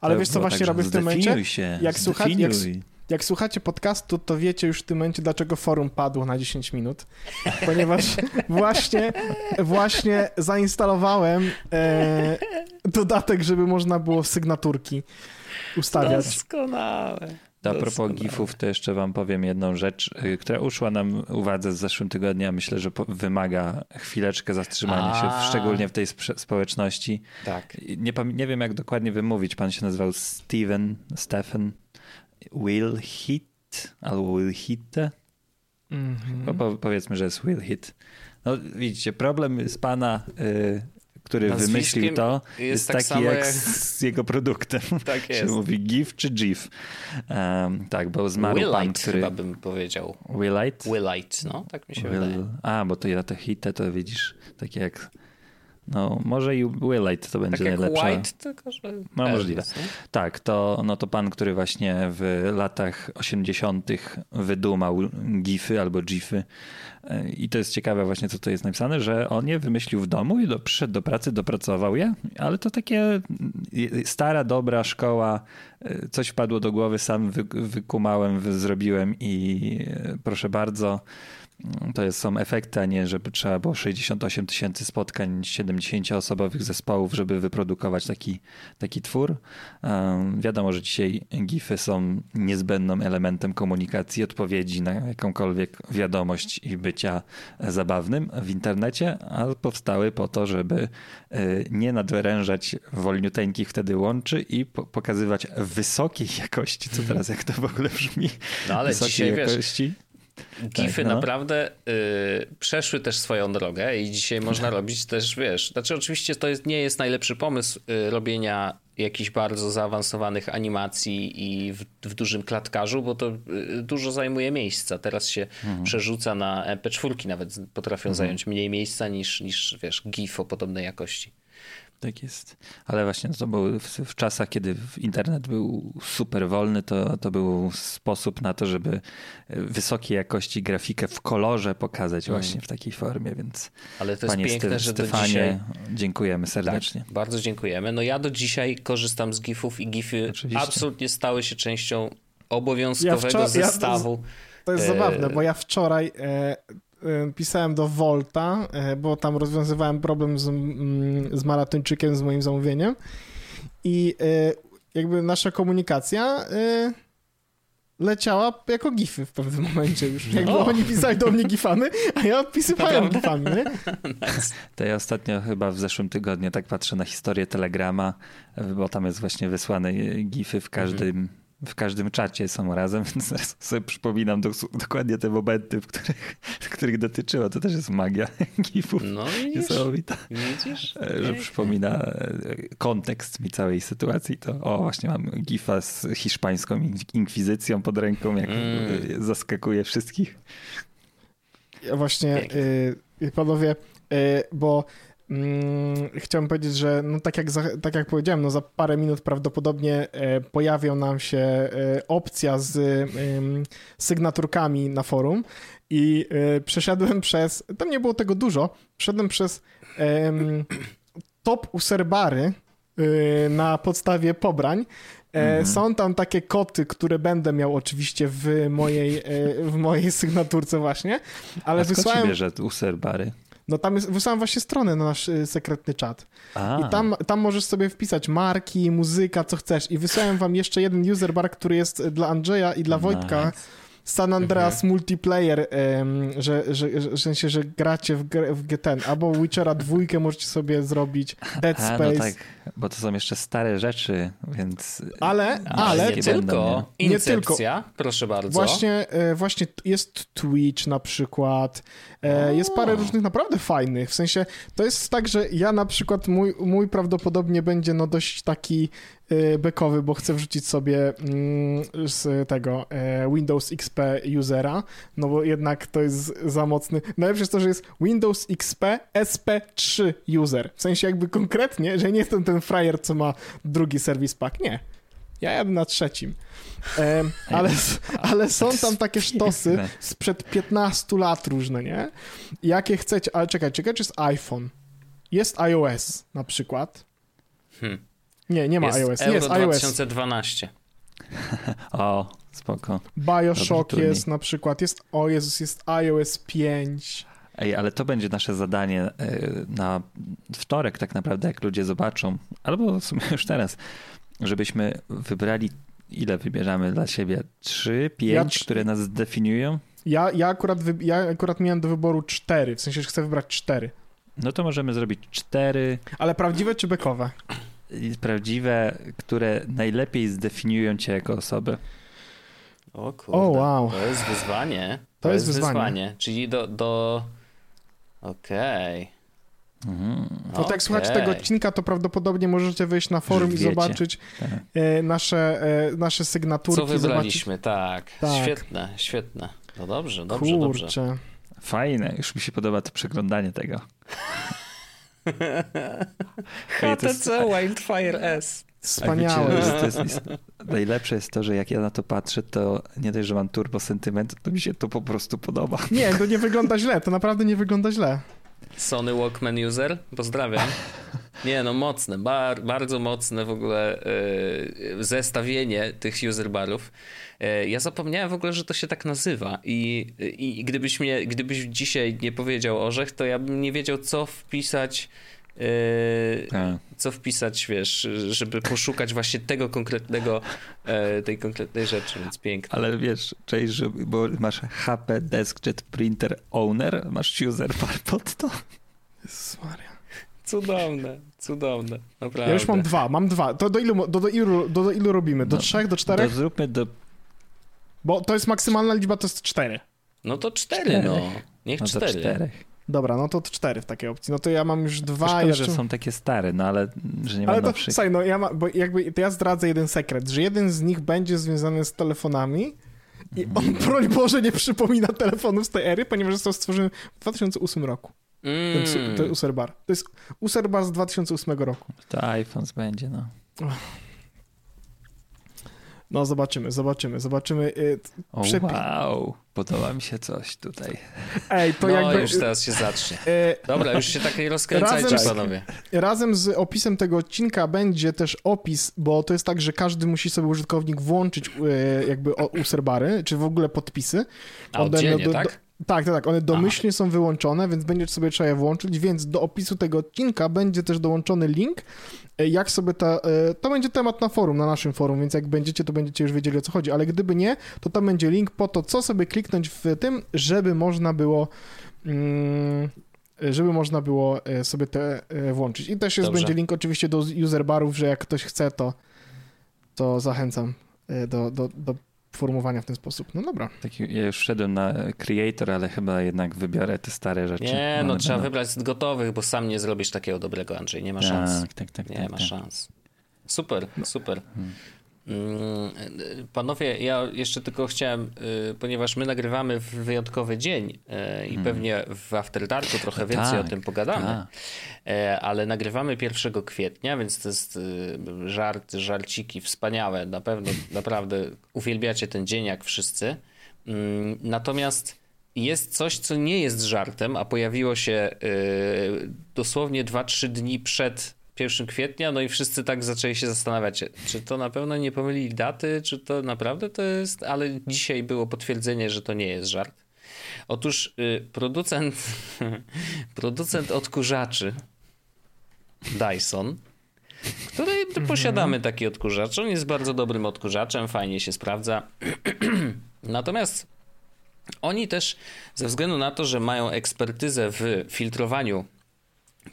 Ale to wiesz co właśnie tak, robię w tym momencie? Się, jak, słucha, jak, jak słuchacie podcastu, to wiecie już w tym momencie, dlaczego forum padło na 10 minut. Ponieważ właśnie, właśnie zainstalowałem e, dodatek, żeby można było sygnaturki ustawiać. Doskonałe. A propos gifów, to jeszcze wam powiem jedną rzecz, y, która uszła nam uwadze z zeszłym tygodnia. Myślę, że wymaga chwileczkę zatrzymania A. się, szczególnie w tej społeczności. Tak. Nie, nie wiem, jak dokładnie wymówić. Pan się nazywał Steven, Stephen Will Hit albo Will Hitte. Mm -hmm. po, powiedzmy, że jest Will Hit. No widzicie, problem z pana y, który wymyślił to, jest, jest tak taki jak, jak, z jego produktem. Tak jest. Się mówi GIF czy GIF. Um, tak, bo zmarł Willite pan, który... chyba bym powiedział. Willite? Willite, no, tak mi się Will... wydaje. A, bo to ja te hity to widzisz, takie jak no, może i Willite to będzie tak najlepsze. White, tylko że no, możliwe. Tak, to, no to pan, który właśnie w latach 80. wydumał GIFy albo GIFy. I to jest ciekawe właśnie, co to jest napisane, że on je wymyślił w domu i do, przyszedł do pracy, dopracował je, ale to takie stara, dobra szkoła, coś wpadło do głowy, sam wy, wykumałem, zrobiłem i proszę bardzo, to jest, są efekty, a nie żeby trzeba było 68 tysięcy spotkań 70-osobowych zespołów, żeby wyprodukować taki, taki twór. Um, wiadomo, że dzisiaj GIFy są niezbędnym elementem komunikacji, odpowiedzi na jakąkolwiek wiadomość i bycia zabawnym w internecie, a powstały po to, żeby y, nie nadwyrężać wolniuteńkich wtedy łączy i po pokazywać wysokiej jakości, co teraz jak to w ogóle brzmi, no ale wysokiej dzisiaj, jakości. Wiesz, Gify tak, no. naprawdę y, przeszły też swoją drogę i dzisiaj można robić też, wiesz, znaczy oczywiście to jest, nie jest najlepszy pomysł y, robienia jakichś bardzo zaawansowanych animacji i w, w dużym klatkarzu, bo to y, dużo zajmuje miejsca. Teraz się mhm. przerzuca na MP4, nawet potrafią mhm. zająć mniej miejsca niż, niż, wiesz, GIF o podobnej jakości. Tak jest. Ale właśnie to był w, w, czasach, kiedy internet był super wolny, to, to był sposób na to, żeby e, wysokiej jakości grafikę w kolorze pokazać mm. właśnie w takiej formie, więc Ale to jest piękne, że Stefanie, dzisiaj... dziękujemy serdecznie. Tak, bardzo dziękujemy. No ja do dzisiaj korzystam z GIFów i GIFy Oczywiście. absolutnie stały się częścią obowiązkowego ja zestawu. Ja to, to, jest e... zabawne, bo ja wczoraj e, pisałem do Volta, y, bo tam rozwiązywałem problem z, mm, z maratończykiem, z moim zamówieniem i y, jakby nasza komunikacja leciała jako gify w pewnym momencie już. Jakby no. oni pisali do mnie gifami, a ja odpisywałem gifami, nie? To ja ostatnio chyba w zeszłym tygodniu tak patrzę na historię Telegrama, bo tam jest właśnie wysłane gify w każdym mhm w każdym czacie są razem, więc teraz sobie przypominam do, dokładnie te momenty, w których, w których dotyczyło. To też jest magia gifów. No niesamowita. Widzisz? E, że przypomina e, kontekst mi całej sytuacji. To o, właśnie mam gifa z hiszpańską inkwizycją pod ręką, jak mm. zaskakuje wszystkich. Ja właśnie, y, panowie, y, bo Mm, chciałem powiedzieć, że no tak, jak za, tak jak powiedziałem, no za parę minut prawdopodobnie e, pojawią nam się e, opcja z sygnaturkami na forum i e, przeszedłem przez, tam nie było tego dużo, przeszedłem przez top userbary na podstawie pobrań. Mhm. Są tam takie koty, które będę miał oczywiście w mojej, w mojej sygnaturce właśnie, ale A wysłałem... Bierze userbary? No tam jest, wysłałem właśnie stronę na nasz y, sekretny czat. A. I tam, tam możesz sobie wpisać marki, muzyka, co chcesz. I wysłałem wam jeszcze jeden user bar, który jest dla Andrzeja i dla nice. Wojtka San Andreas mhm. multiplayer, um, że, że, że, w sensie, że gracie w, w GTN, albo Witchera dwójkę możecie sobie zrobić, Dead Space. A, no tak, bo to są jeszcze stare rzeczy, więc... Ale, ale... Nie tylko, nie tylko. proszę bardzo. Właśnie, e, właśnie jest Twitch na przykład, jest parę różnych naprawdę fajnych, w sensie to jest tak, że ja na przykład, mój, mój prawdopodobnie będzie no dość taki Y, bekowy, bo chcę wrzucić sobie mm, z tego e, Windows XP usera, no bo jednak to jest za mocny. Najlepsze jest to, że jest Windows XP SP3 user. W sensie jakby konkretnie, że nie jestem ten frajer, co ma drugi serwis pack. Nie. Ja jadę na trzecim. E, ale, ale są tam takie sztosy sprzed 15 lat różne, nie? Jakie chcecie, ale czekaj, czekaj, czy jest iPhone? Jest iOS na przykład. Hmm. Nie, nie ma jest iOS. Euro jest 2012. o, spoko. Bioshock jest na przykład, jest, o Jezus, jest iOS 5. Ej, ale to będzie nasze zadanie e, na wtorek tak naprawdę, jak ludzie zobaczą, albo w sumie już teraz, żebyśmy wybrali, ile wybierzemy dla siebie? Trzy, pięć, ja, które nas zdefiniują? Ja, ja, akurat wy, ja akurat miałem do wyboru cztery, w sensie, że chcę wybrać cztery. No to możemy zrobić cztery. Ale prawdziwe czy bekowe? prawdziwe, które najlepiej zdefiniują cię jako osobę. O kurde, o, wow. to jest wyzwanie. To, to jest, jest wyzwanie. wyzwanie. Czyli do... do... Okej. Okay. Mhm. To tak słuchać tego odcinka, to prawdopodobnie możecie wejść na forum i zobaczyć tak. E, nasze, e, nasze sygnatury. Co wybraliśmy, zobaczyć... tak. tak. Świetne, świetne. No dobrze, dobrze, Kurczę. dobrze. Fajne, już mi się podoba to przeglądanie tego. HTC Wildfire S. Wspaniałe. Jest, jest, najlepsze jest to, że jak ja na to patrzę, to nie dość, że mam turbo sentyment, to mi się to po prostu podoba. Nie, to nie wygląda źle, to naprawdę nie wygląda źle. Sony Walkman User, pozdrawiam. Nie, no mocne, bar, bardzo mocne w ogóle yy, zestawienie tych user barów. Yy, ja zapomniałem w ogóle, że to się tak nazywa i, i gdybyś, mnie, gdybyś dzisiaj nie powiedział orzech, to ja bym nie wiedział, co wpisać co wpisać, wiesz, żeby poszukać właśnie tego konkretnego, yy, tej konkretnej rzeczy, więc pięknie. Ale wiesz, cześć, bo masz HP Deskjet Printer Owner, masz user bar pod to. Jezus Maria. Cudowne, cudowne, naprawdę. Ja już mam dwa, mam dwa. To do ilu, do, do ilu, do, do ilu robimy? Do no, trzech, do czterech? To zróbmy do... Bo to jest maksymalna liczba, to jest cztery. No to cztery, cztery. no. Niech no cztery. czterech. Dobra, no to cztery w takiej opcji. No to ja mam już dwa Szkoda, jeszcze... że są takie stare, no ale że nie ma Ale to, słuchaj, no ja ma, bo jakby to ja zdradzę jeden sekret, że jeden z nich będzie związany z telefonami i on, mm. broń Boże, nie przypomina telefonów z tej ery, ponieważ został stworzony w 2008 roku. Mm. Ten, ten Userbar. To jest Userbar z 2008 roku. To iPhones będzie, no. No zobaczymy, zobaczymy, zobaczymy. Y, wow, podoba mi się coś tutaj. Ej, to no, jakby... już teraz się zacznie. Y, Dobra, już się tak nie rozkręcajcie, razem panowie. razem z opisem tego odcinka będzie też opis, bo to jest tak, że każdy musi sobie użytkownik włączyć y, jakby userbary, czy w ogóle podpisy. A oddzielnie, do, do, tak? Tak, tak, tak. One domyślnie Aha. są wyłączone, więc będzie sobie trzeba je włączyć, więc do opisu tego odcinka będzie też dołączony link, e, jak sobie ta... E, to będzie temat na forum, na naszym forum, więc jak będziecie, to będziecie już wiedzieli o co chodzi, ale gdyby nie, to tam będzie link po to, co sobie kliknąć w tym, żeby można było... Mm, żeby można było e, sobie te włączyć. I też jest, będzie link oczywiście do user barów, że jak ktoś chce, to, to zachęcam do, do, do formułowania w ten sposób. No dobra. Tak, ja już wszedłem na Creator, ale chyba jednak wybiorę te stare rzeczy. Nie, no, trzeba wybrać z gotowych, bo sam nie zrobisz takiego dobrego, Andrzej. Nie ma tak, szans. Tak, tak, tak. Nie tak, ma tak. szans. Super, no. super. Hmm. Mm, panowie, ja jeszcze tylko chciałem, y, ponieważ my nagrywamy w wyjątkowy dzień y, i hmm. pewnie w After Darku trochę więcej tak, o tym pogadamy, tak. E, ale nagrywamy 1 kwietnia, więc to jest y, żart, żarciki wspaniałe, na pewno naprawdę uwielbiacie ten dzień jak wszyscy. Mm, natomiast jest coś, co nie jest żartem, a pojawiło się dosłownie 2-3 dni przed 1 kwietnia, no i wszyscy tak zaczęli się zastanawiać, czy to na pewno nie pomylili daty, czy to naprawdę to jest, ale dzisiaj było potwierdzenie, że to nie jest żart. Otóż y, producent, producent odkurzaczy Dyson, który mhm. posiadamy taki odkurzacz, on jest bardzo dobrym odkurzaczem, fajnie się sprawdza. Natomiast Oni też, ze względu na to, że mają ekspertyzę w filtrowaniu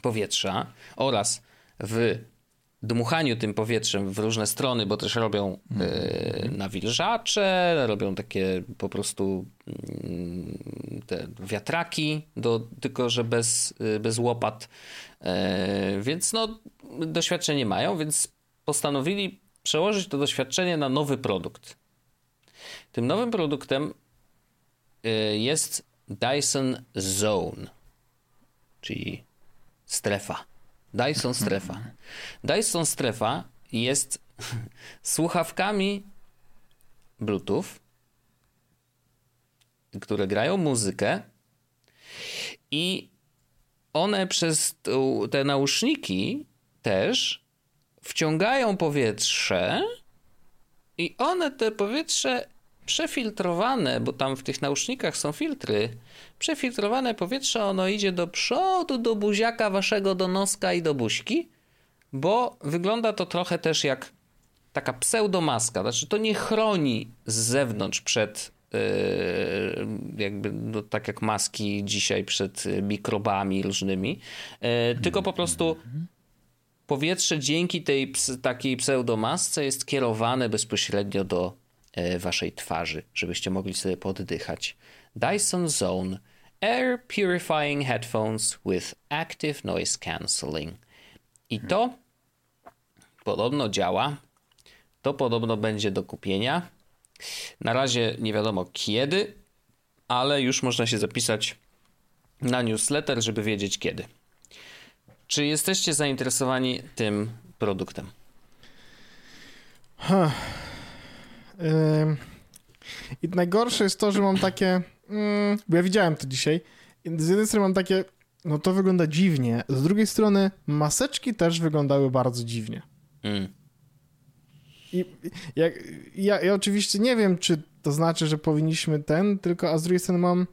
powietrza oraz w dmuchaniu tym powietrzem w różne strony, bo też robią y, nawilżacze, robią takie po prostu y, te wiatraki, do, tylko że bez, y, bez łopat. Y, więc no, doświadczenie mają, więc postanowili przełożyć to doświadczenie na nowy produkt. Tym nowym produktem jest Dyson Zone, czyli strefa. Dyson strefa. Dyson strefa jest słuchawkami Bluetooth, które grają muzykę i one przez te nauszniki też wciągają powietrze i one te powietrze przefiltrowane, bo tam w tych nausznikach są filtry, przefiltrowane powietrze, ono idzie do przodu, do buziaka waszego, do noska i do buźki, bo wygląda to trochę też jak taka pseudomaska, znaczy to nie chroni z zewnątrz przed yy, jakby no, tak jak maski dzisiaj przed mikrobami różnymi, yy, tylko po prostu powietrze dzięki tej takiej pseudomasce jest kierowane bezpośrednio do waszej twarzy, żebyście mogli sobie poddychać. Dyson Zone Air Purifying Headphones with Active Noise Cancelling. I to podobno działa. To podobno będzie do kupienia. Na razie nie wiadomo kiedy, ale już można się zapisać na newsletter, żeby wiedzieć kiedy. Czy jesteście zainteresowani tym produktem? Huh. I najgorsze jest to, że mam takie Mm, bo ja widziałem to dzisiaj. Z jednej strony mam takie, no to wygląda dziwnie. Z drugiej strony maseczki też wyglądały bardzo dziwnie. Mm. I ja, ja, ja, oczywiście nie wiem, czy to znaczy, że powinniśmy ten, tylko a z drugiej strony mam.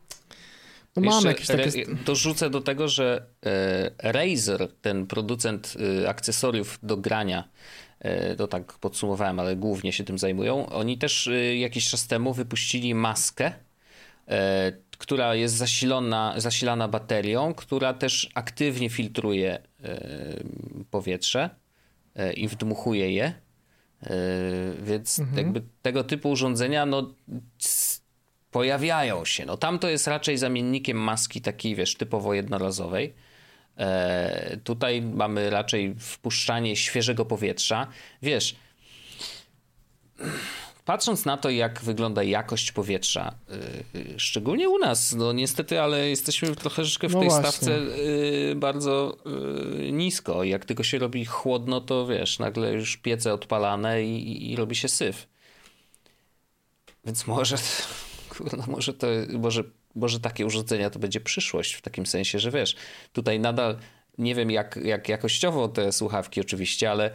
No mam jakieś takie. Dorzucę do tego, że e, Razer, ten producent e, akcesoriów do grania, to tak podsumowałem, ale głównie się tym zajmują. Oni też jakiś czas temu wypuścili maskę E, która jest zasilona, zasilana baterią, która też aktywnie filtruje e, powietrze e, i wdmuchuje je. Więc mhm. jakby tego typu urządzenia no, pojawiają się. No, tam to jest raczej zamiennikiem maski takiej, wiesz, typowo jednorazowej. Tutaj mamy raczej wpuszczanie świeżego powietrza. Wiesz, Patrząc na to, jak wygląda jakość powietrza, yy, szczególnie u nas, no niestety, ale jesteśmy troszeczkę w no tej właśnie. stawce yy, bardzo nisko. Jak tylko się robi chłodno, to wiesz, nagle już piece odpalane i, i robi się syf. Więc może, kurno, może to, może, może takie urządzenia to będzie przyszłość w takim sensie, że wiesz, tutaj nadal nie wiem jak, jak jakościowo te słuchawki oczywiście, ale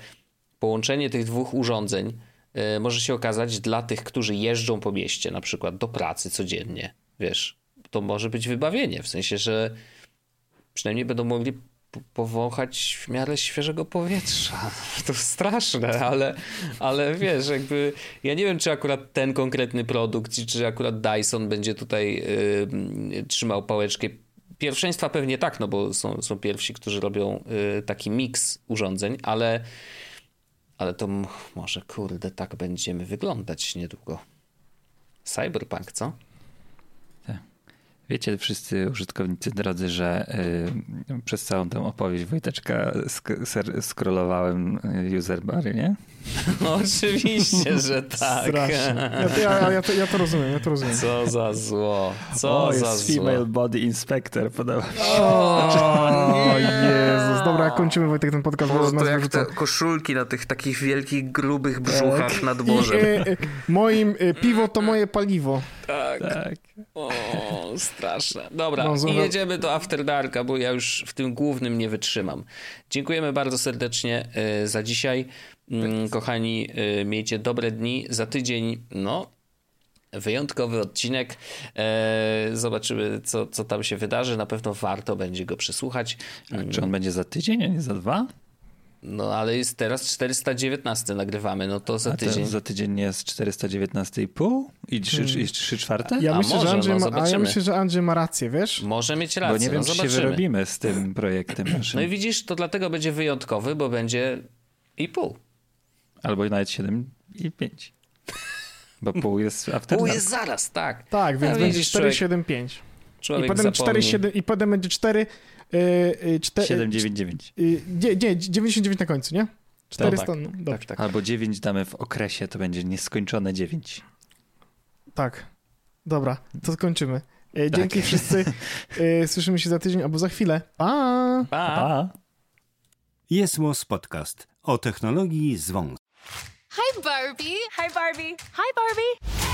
połączenie tych dwóch urządzeń E, może się okazać dla tych, którzy jeżdżą po mieście, na przykład do pracy codziennie, wiesz, to może być wybawienie, w sensie, że przynajmniej będą mogli powąchać w miarę świeżego powietrza. To straszne, ale, ale wiesz, jakby ja nie wiem, czy akurat ten konkretny produkt, czy akurat Dyson będzie tutaj yy, trzymał pałeczkę. Pierwszeństwa pewnie tak, no bo są, są pierwsi, którzy robią yy, taki miks urządzeń, ale ale to może, kurde, tak będziemy wyglądać niedługo. Cyberpunk, co? Wiecie wszyscy użytkownicy drodzy, że y, przez całą tę opowieść Wojteczka sk- scrollowałem y, user bary, nie? No, oczywiście, że tak. Strasznie. Ja to, ja, ja, to, ja to rozumiem, ja to rozumiem. Co za zło. Co o, za jest zło. female body inspector, podoba mi się. O, Jezus. Dobra, kończymy Wojtek ten podcast. Bo to jak te koszulki na tych takich wielkich, grubych brzuchach tak. nad morzem. I, e, e, moim e, piwo to moje paliwo. Tak. tak. O, straszne. Dobra, no, i jedziemy do After Darka, bo ja już w tym głównym nie wytrzymam. Dziękujemy bardzo serdecznie y, za dzisiaj. Mm, kochani, y, miejcie dobre dni. Za tydzień, no, wyjątkowy odcinek. E, zobaczymy, co, co tam się wydarzy. Na pewno warto będzie go przesłuchać. A czy on będzie za tydzień, a nie za dwa? No ale jest teraz 419 nagrywamy, no to za tydzień. za tydzień jest 419,5 i 3, hmm. 3 czwarte? Ja myślę, może, że Andrzej no, ma, a ja myślę, że Andrzej ma rację, wiesz? Może mieć rację, Bo nie wiem, no, czy się wyrobimy z tym projektem naszym. No i widzisz, to dlatego będzie wyjątkowy, bo będzie i pół. Albo nawet 7 i 5. Bo pół jest after Pół jest zaraz, tak. Tak, więc no, będzie 4,75. I potem 4,7 i potem będzie 4 Yy, 799. Yy, nie, nie, 99 na końcu, nie? 400, no, tak. no, tak, tak. Albo 9 damy w okresie, to będzie nieskończone 9. Tak. Dobra, to skończymy. E, tak. Dzięki wszyscy. E, słyszymy się za tydzień albo za chwilę. Pa! Pa! pa. Jest Podcast o technologii z wąs. Hi Barbie! Hi Barbie! Hi Barbie!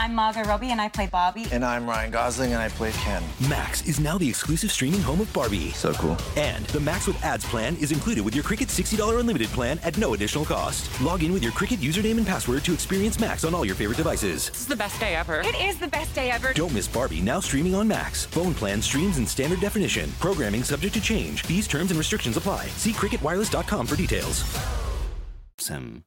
I'm Margot Robbie and I play Barbie. And I'm Ryan Gosling and I play Ken. Max is now the exclusive streaming home of Barbie. So cool. And the Max with ads plan is included with your Cricket $60 unlimited plan at no additional cost. Log in with your Cricket username and password to experience Max on all your favorite devices. This is the best day ever. It is the best day ever. Don't miss Barbie now streaming on Max. Phone plan streams in standard definition. Programming subject to change. Fees, terms, and restrictions apply. See cricketwireless.com for details. Sim.